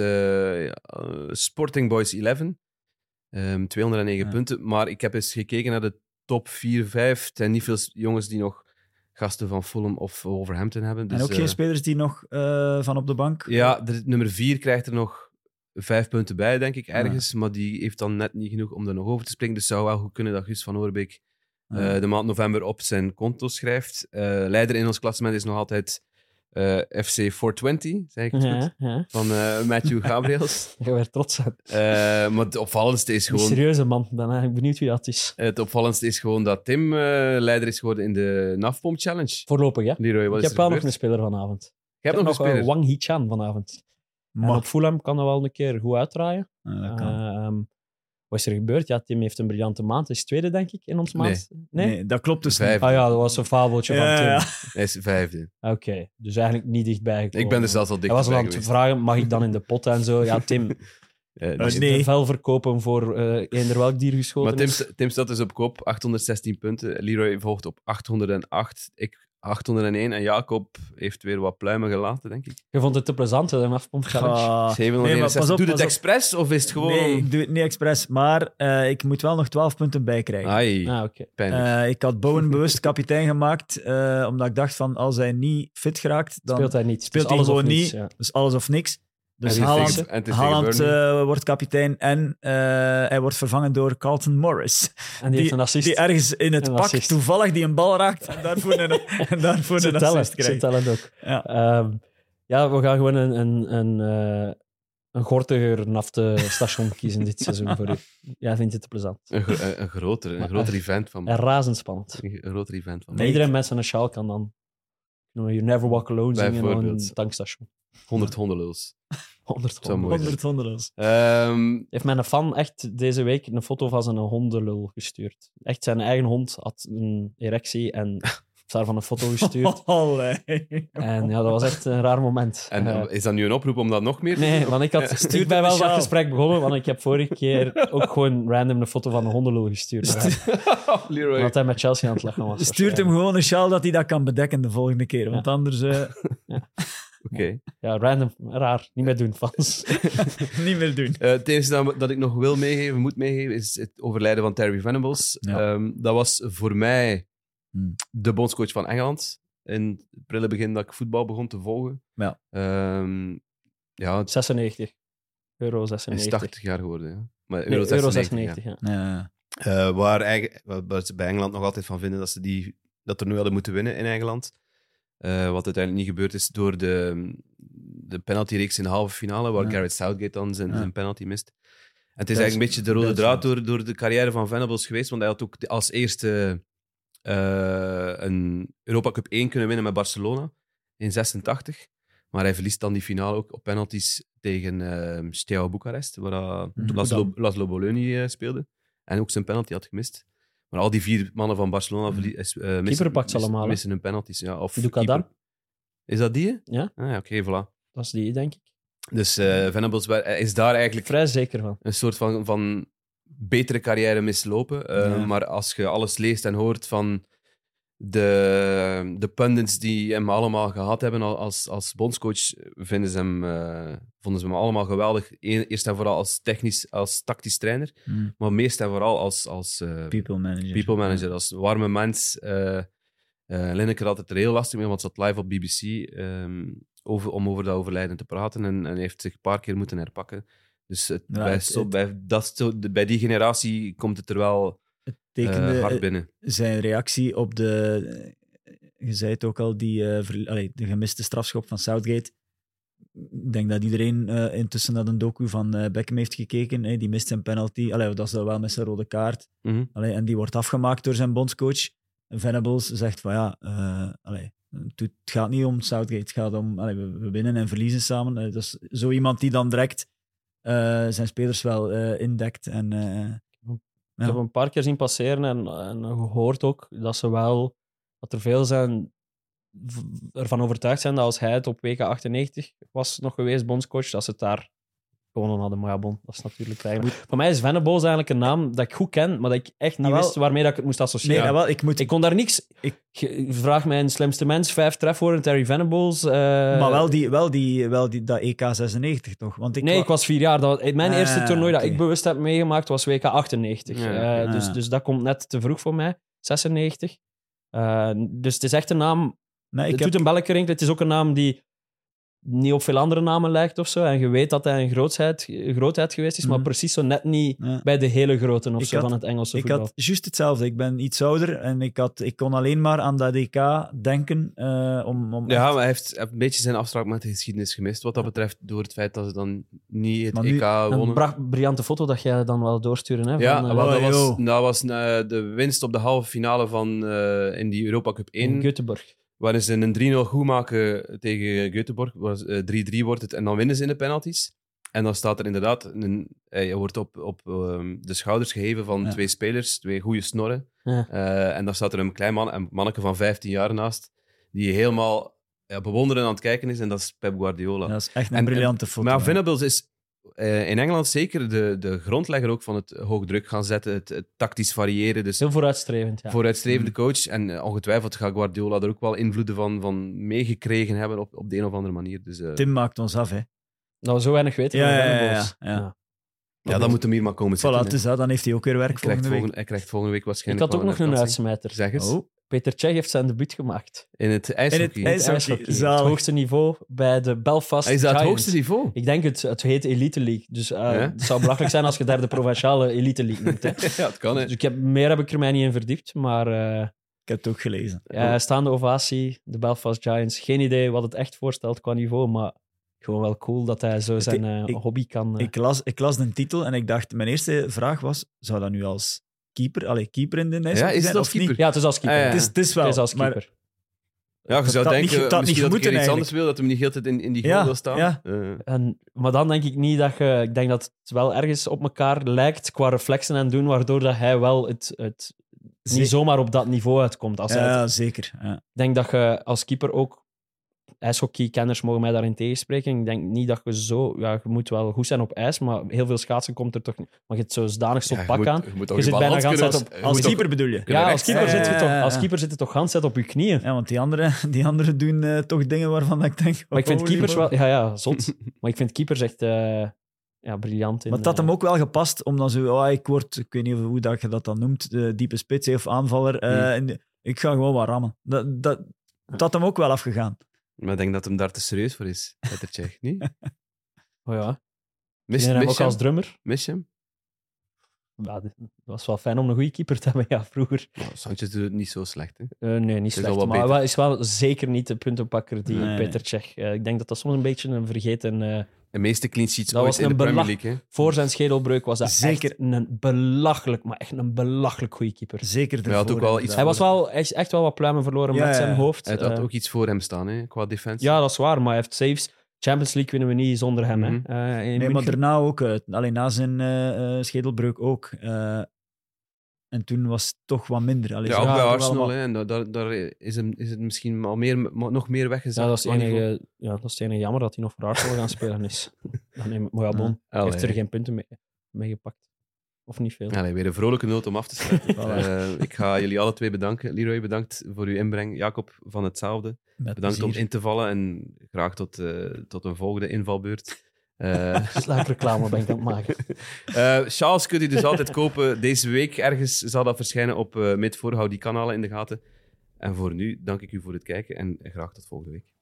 Sporting Boys 11. Ehm 209 Ja. punten. Maar ik heb eens gekeken naar de top 4, 5. Het zijn niet veel jongens die nog gasten van Fulham of Wolverhampton hebben. Dus, en ook eh, geen spelers die nog eh, van op de bank... Ja, de, nummer 4 krijgt er nog vijf punten bij, denk ik, ergens. Maar die heeft dan net niet genoeg om er nog over te springen. Dus het zou wel goed kunnen dat Gus van Oorbeek Ja. eh, de maand november op zijn konto schrijft. Eh, leider in ons klassement is nog altijd eh, FC 420, zeg ik het goed, Ja, ja. van eh, Matthew Gabriels. Je werd trots zijn. Eh, maar het opvallendste is Een gewoon... serieuze man. Ben eigenlijk benieuwd wie dat is. Het opvallendste is gewoon dat Tim eh, leider is geworden in de NAFPOM Challenge. Voorlopig, hè? Leroy, wat Ik is heb wel nog een speler vanavond. Je Ik hebt nog een speler. Wang Hichan vanavond. En Maar- op Fulham kan dat wel een keer goed uitdraaien. Ja, dat kan. Ehm, wat is er gebeurd? Ja, Tim heeft een briljante maand. Hij is tweede, denk ik, in ons maand. Nee? nee? dat klopt dus Vijf. niet. Ah ja, dat was een fabeltje Ja, van Tim. ja. Hij is vijfde. Oké, dus eigenlijk niet dichtbij gekomen. Ik ben er zelfs al Hij dichtbij was al aan het vragen, mag ik dan in de pot en zo? Ja, Tim, Eh, Eh, dus- nee. vel verkopen voor eh eender welk dier geschoten Maar Tim, is. Tim staat dus op kop, 816 punten. Leroy volgt op 808, ik 801 en Jacob heeft weer wat pluimen gelaten, denk ik. Je vond het te plezant, hè, een afpomp challenge? 761. pas op, Doe het pas op. expres of is het gewoon... Nee, ik doe het niet expres. Maar eh, ik moet wel nog 12 punten bijkrijgen. Ai, Ah. Eh, ik had Bowen bewust kapitein gemaakt, eh, omdat ik dacht van als hij niet fit geraakt, dan Speelt hij niet. speelt Het is hij alles gewoon of niets, niet. ja. Dus alles of niks. Dus Haaland, eh, wordt kapitein en eh, hij wordt vervangen door Carlton Morris. En die, heeft een assist. Die ergens in het Een pak assist. toevallig die een bal raakt en daarvoor een, en daarvoor Ze een tellen, assist ze krijgt. tellen ook. Ja. Ehm, ja, we gaan gewoon een, een, een, eh, een gortiger naftestation kiezen dit seizoen voor u. Jij vindt het te plezant. Een, gro- een, een groter, een groter event van En razendspannend. Een groter event van iedereen met zijn sjaal kan dan know, you Never Walk Alone zingen aan een tankstation. 100 hondenlulls. 100 Zou mooi honden. zijn. 100 hondenloos. Ehm, Heeft mijn fan echt deze week een foto van zijn hondenlul gestuurd. Echt, zijn eigen hond had een erectie en daarvan een foto gestuurd. Allee. En ja, dat was echt een raar moment. en Eh, is dat nu een oproep om dat nog meer te Nee, doen? want ik, had, Stuur hem wel dat gesprek begonnen, want ik heb vorige keer ook gewoon random een foto van een hondenlul gestuurd. Leroy. Omdat hij met Chelsea aan het lachen was. Stuurt hem gewoon een sjaal dat hij dat kan bedekken de volgende keer. Want anders eh, Oké. Ja, random. Raar. Niet meer doen, fans. niet meer doen. Eh, het enige dat, dat ik nog wil meegeven, moet meegeven, is het overlijden van Terry Venables. Ja. Ehm, dat was voor mij Hmm. de bondscoach van Engeland. In het prille begin dat ik voetbal begon te volgen. Ja. Ehm, ja, het 96. Euro is 96. 80 jaar geworden. Ja. Maar Nee, euro euro 96, 96, ja. Ja. ja. Eh, waar, eigen- waar- ze bij Engeland nog altijd van vinden dat ze die, dat er nu hadden moeten winnen in Engeland. Eh, wat uiteindelijk niet gebeurd is door de, de penaltyreeks in de halve finale, waar Ja. Gareth Southgate dan zijn, Ja. zijn penalty mist. En het is eigenlijk is- een beetje de rode is draad door, door de carrière van Venables geweest, want hij had ook als eerste een Europa Cup 1 kunnen winnen met Barcelona in 86. Maar hij verliest dan die finale ook op penalties tegen uh, Steaua Boekarest, waar uh, Mhm. Laszlo, Laszlo Bologna eh, speelde. En ook zijn penalty had gemist. Maar al die vier mannen van Barcelona Mhm. verlie- is, eh, missen, allemaal, hun penalties. Ja, of. Is dat die? Ja. Ah, ja, oké, voilà. Dat is die, denk ik. Dus eh Venables is daar eigenlijk Vrij zeker van. een soort van, van betere carrière mislopen. Eh, Ja. Maar als je alles leest en hoort van de, de pundits die hem allemaal gehad hebben al- als, als bondscoach, vinden ze hem, eh, vonden ze hem allemaal geweldig. Eerst en vooral als technisch, als tactisch trainer, Mm. maar meest en vooral als, als eh, People manager. people manager, als warme mens. eh, Lineker had het er heel lastig mee, want ze zat live op BBC ehm, over, om over dat overlijden te praten en, en heeft zich een paar keer moeten herpakken. Dus het, Ja, bij, het- zo- het- bij, dat, bij die generatie komt het er wel Het eh, hard eh, binnen. zijn reactie op de... Je zei het ook al, die, eh, ver- allee, de gemiste strafschop van Southgate. Ik denk dat iedereen eh, intussen naar een docu van eh, Beckham heeft gekeken. hè. die mist zijn penalty. Allee, dat is dan wel met zijn rode kaart. Allee, en die wordt afgemaakt door zijn bondscoach. En Venables zegt van ja, eh, allee, het, gaat niet om Southgate. Het gaat om, we, we winnen en verliezen samen. Eh, dat is zo iemand die dan direct eh, zijn spelers wel eh, indekt. En, eh, Ik heb hem een paar keer zien passeren en, en gehoord ook dat ze wel, dat er veel zijn ervan overtuigd zijn dat als hij het op WK 98 was nog geweest, bondscoach, dat ze het daar gewonnen hadden. Maar ja, bon, dat is natuurlijk eigenlijk... Voor mij is Venables eigenlijk een naam dat ik goed ken, maar dat ik echt niet Ah, wel. wist waarmee dat ik het moest nee, associëren. ah, wel, ik moet Ik kon daar niks... Ik- Je vraagt mij een slimste mens, vijf trefwoorden, Terry Venables. eh, Maar wel, die, wel, die, wel die, dat EK 96 toch? Want ik nee, wa- ik was vier jaar. Dat, was- mijn Ah, eerste toernooi dat ik bewust heb meegemaakt was WK 98. Ja, Eh, oké. dus, dus dat komt net te vroeg voor mij. 96. Eh, dus het is echt een naam... nee, ik het heb, doet een belletje rinkelen. Het is ook een naam die niet op veel andere namen lijkt of zo. En je weet dat hij een grootheid, grootheid geweest is, maar Mhm. precies zo net niet Ja. bij de hele grote of Ik zo had- van het Engelse ik voetbal. had juist hetzelfde. Ik ben iets ouder en ik, had, ik kon alleen maar aan dat EK denken. eh, om, om Ja, echt- maar hij heeft, een beetje zijn afspraak met de geschiedenis gemist, wat dat betreft, door het feit dat ze dan niet het Maar nu- EK Een wonnen. briljante foto dat jij dan wel doorsturen. Hè, Ja, van, eh, wel, dat Oh, was, dat was eh, de winst op de halve finale van, eh, in die Europa Cup 1. in Göteborg. Waarin ze een 3-0 goed maken tegen Göteborg. waar ze, eh, 3-3 wordt het en dan winnen ze in de penalties. En dan staat er inderdaad, een, je wordt op, op ehm, de schouders geheven van Ja. twee spelers, twee goede snorren. Ja. Eh, en dan staat er een klein man, een manneke van 15 jaar naast, die helemaal ja, bewonderend aan het kijken is. En dat is Pep Guardiola. dat is echt een En- briljante foto. Maar. Venables is eh, in Engeland zeker de, de grondlegger ook van het hoog druk gaan zetten, het, het tactisch variëren. Dus Heel vooruitstrevend, ja. vooruitstrevende Mm. coach. En eh, ongetwijfeld gaat Guardiola er ook wel invloeden van, van meegekregen hebben op, op de een of andere manier. Dus, eh, Tim maakt ons af, hè. Dat we zo weinig weten Ja, ja, ja, ja, ja. ja, dan moet hem hier maar komen zitten. Voilà, dus dan heeft hij ook weer werk hij, volgende week. volgende, hij krijgt volgende week Ik waarschijnlijk had ook nog een uitsmijter. Zeg eens. Oh, Peter Cech heeft zijn debuut gemaakt. In het in ijshockey. het ijshockey. Het Zalig. hoogste niveau bij de Belfast Hij is dat het hoogste niveau. Ik denk het, het heet Elite League. Dus eh, Ja? het zou belachelijk zijn als je daar de provinciale Elite League noemt. Hè. ja, het kan. Hè. Dus ik heb, meer heb ik er mij niet in verdiept. Maar eh, Ik heb het ook gelezen. ja, staande ovatie, de Belfast Giants. Geen idee wat het echt voorstelt qua niveau. Maar gewoon wel cool dat hij zo zijn eh, ik- hobby kan... Ik las, ik las de titel en ik dacht, mijn eerste vraag was, zou dat nu als keeper, allee, keeper in de ijshockey is het als niet? keeper? ja, het is als keeper. Ah, ja. Het is, het is wel, Het is als maar keeper. Ja, je dat zou had denken, niet- dat misschien niet dat moeten iets anders wil, dat hem niet heel tijd in, in die goal Ja, wil staan. ja. Eh, En, maar dan denk ik niet dat je... Ik denk dat het wel ergens op elkaar lijkt qua reflexen en doen, waardoor dat hij wel het, het niet zomaar op dat niveau uitkomt. Als hij het- ja, zeker. Ja. Ik denk dat je als keeper ook... IJshockeykenners mogen mij daarin tegenspreken. Ik denk niet dat je zo... Ja, je moet wel goed zijn op ijs, maar heel veel schaatsen komt er toch niet... Maar je hebt zodanig zo'n ja, pak moet- aan. Je, moet toch Je zit bijna gans als- je Als keeper bedoel je? Ja, als keeper, zit je toch, als keeper zit je toch gans op je knieën. Ja, want die anderen die andere doen eh, toch dingen waarvan ik denk... Maar ik vind holy keepers wel... Ja, ja, zot. maar ik vind keepers echt eh, ja, briljant. In, Maar het had eh, hem ook wel gepast om dan zo, oh, ik word, ik weet niet hoe dat je dat dan noemt, de diepe spits of aanvaller. eh, Hmm. en ik ga gewoon wat rammen. Dat, dat, het had hem ook wel afgegaan. Maar ik denk dat hem daar te serieus voor is, Peter Cech. Niet? Oh ja. Mis, hem ook als drummer. mis je hem? Ja, het was wel fijn om een goede keeper te hebben, ja, vroeger. Nou, Sanchez doet het niet zo slecht. Hè? Eh, nee, niet slecht. Maar hij is wel zeker niet de puntenpakker die Nee, Peter Cech. eh, ik denk dat dat soms een beetje een vergeten eh, De meeste clean sheets Dat ooit was in de een Premier League. Hè? Voor zijn schedelbreuk was dat Zeker. echt een belachelijk, maar echt een belachelijk goede keeper. Zeker hij had ervoor, ook wel iets-. Hij was wel echt, echt wel wat pluimen verloren Ja, met ja. zijn hoofd. Hij had Eh, ook iets voor hem staan, hè, qua defensie. ja, dat is waar, maar hij heeft saves. Champions League winnen we niet zonder hem. Mhm. hè. Eh, in Nee, maar München. daarna ook. eh, alleen na zijn eh, eh, schedelbreuk ook. Eh, en toen was het toch wat minder. Allee, Ja, ook bij Arsenal. wel Hè, en daar, daar, is, hem, is het misschien al meer, nog meer weggezet. Ja, dat is, het niveau. enige, ja, dat is het enige jammer dat hij nog voor Arsenal gaan spelen is. Dan neem, ja, bon, hij Allee. heeft er geen punten mee, meegepakt. Of niet veel. Allee, weer een vrolijke noot om af te sluiten. Eh, ik ga jullie alle twee bedanken. Leroy, bedankt voor uw inbreng. Jacob, van hetzelfde. met Bedankt om in te vallen en graag tot, eh, tot een volgende invalbeurt. Eh, Sluipreclame ben ik aan het maken. eh, Charles kunt u dus altijd kopen. Deze week ergens zal dat verschijnen op uh, Midvoor. Hou die kanalen in de gaten. En voor nu dank ik u voor het kijken en graag tot volgende week.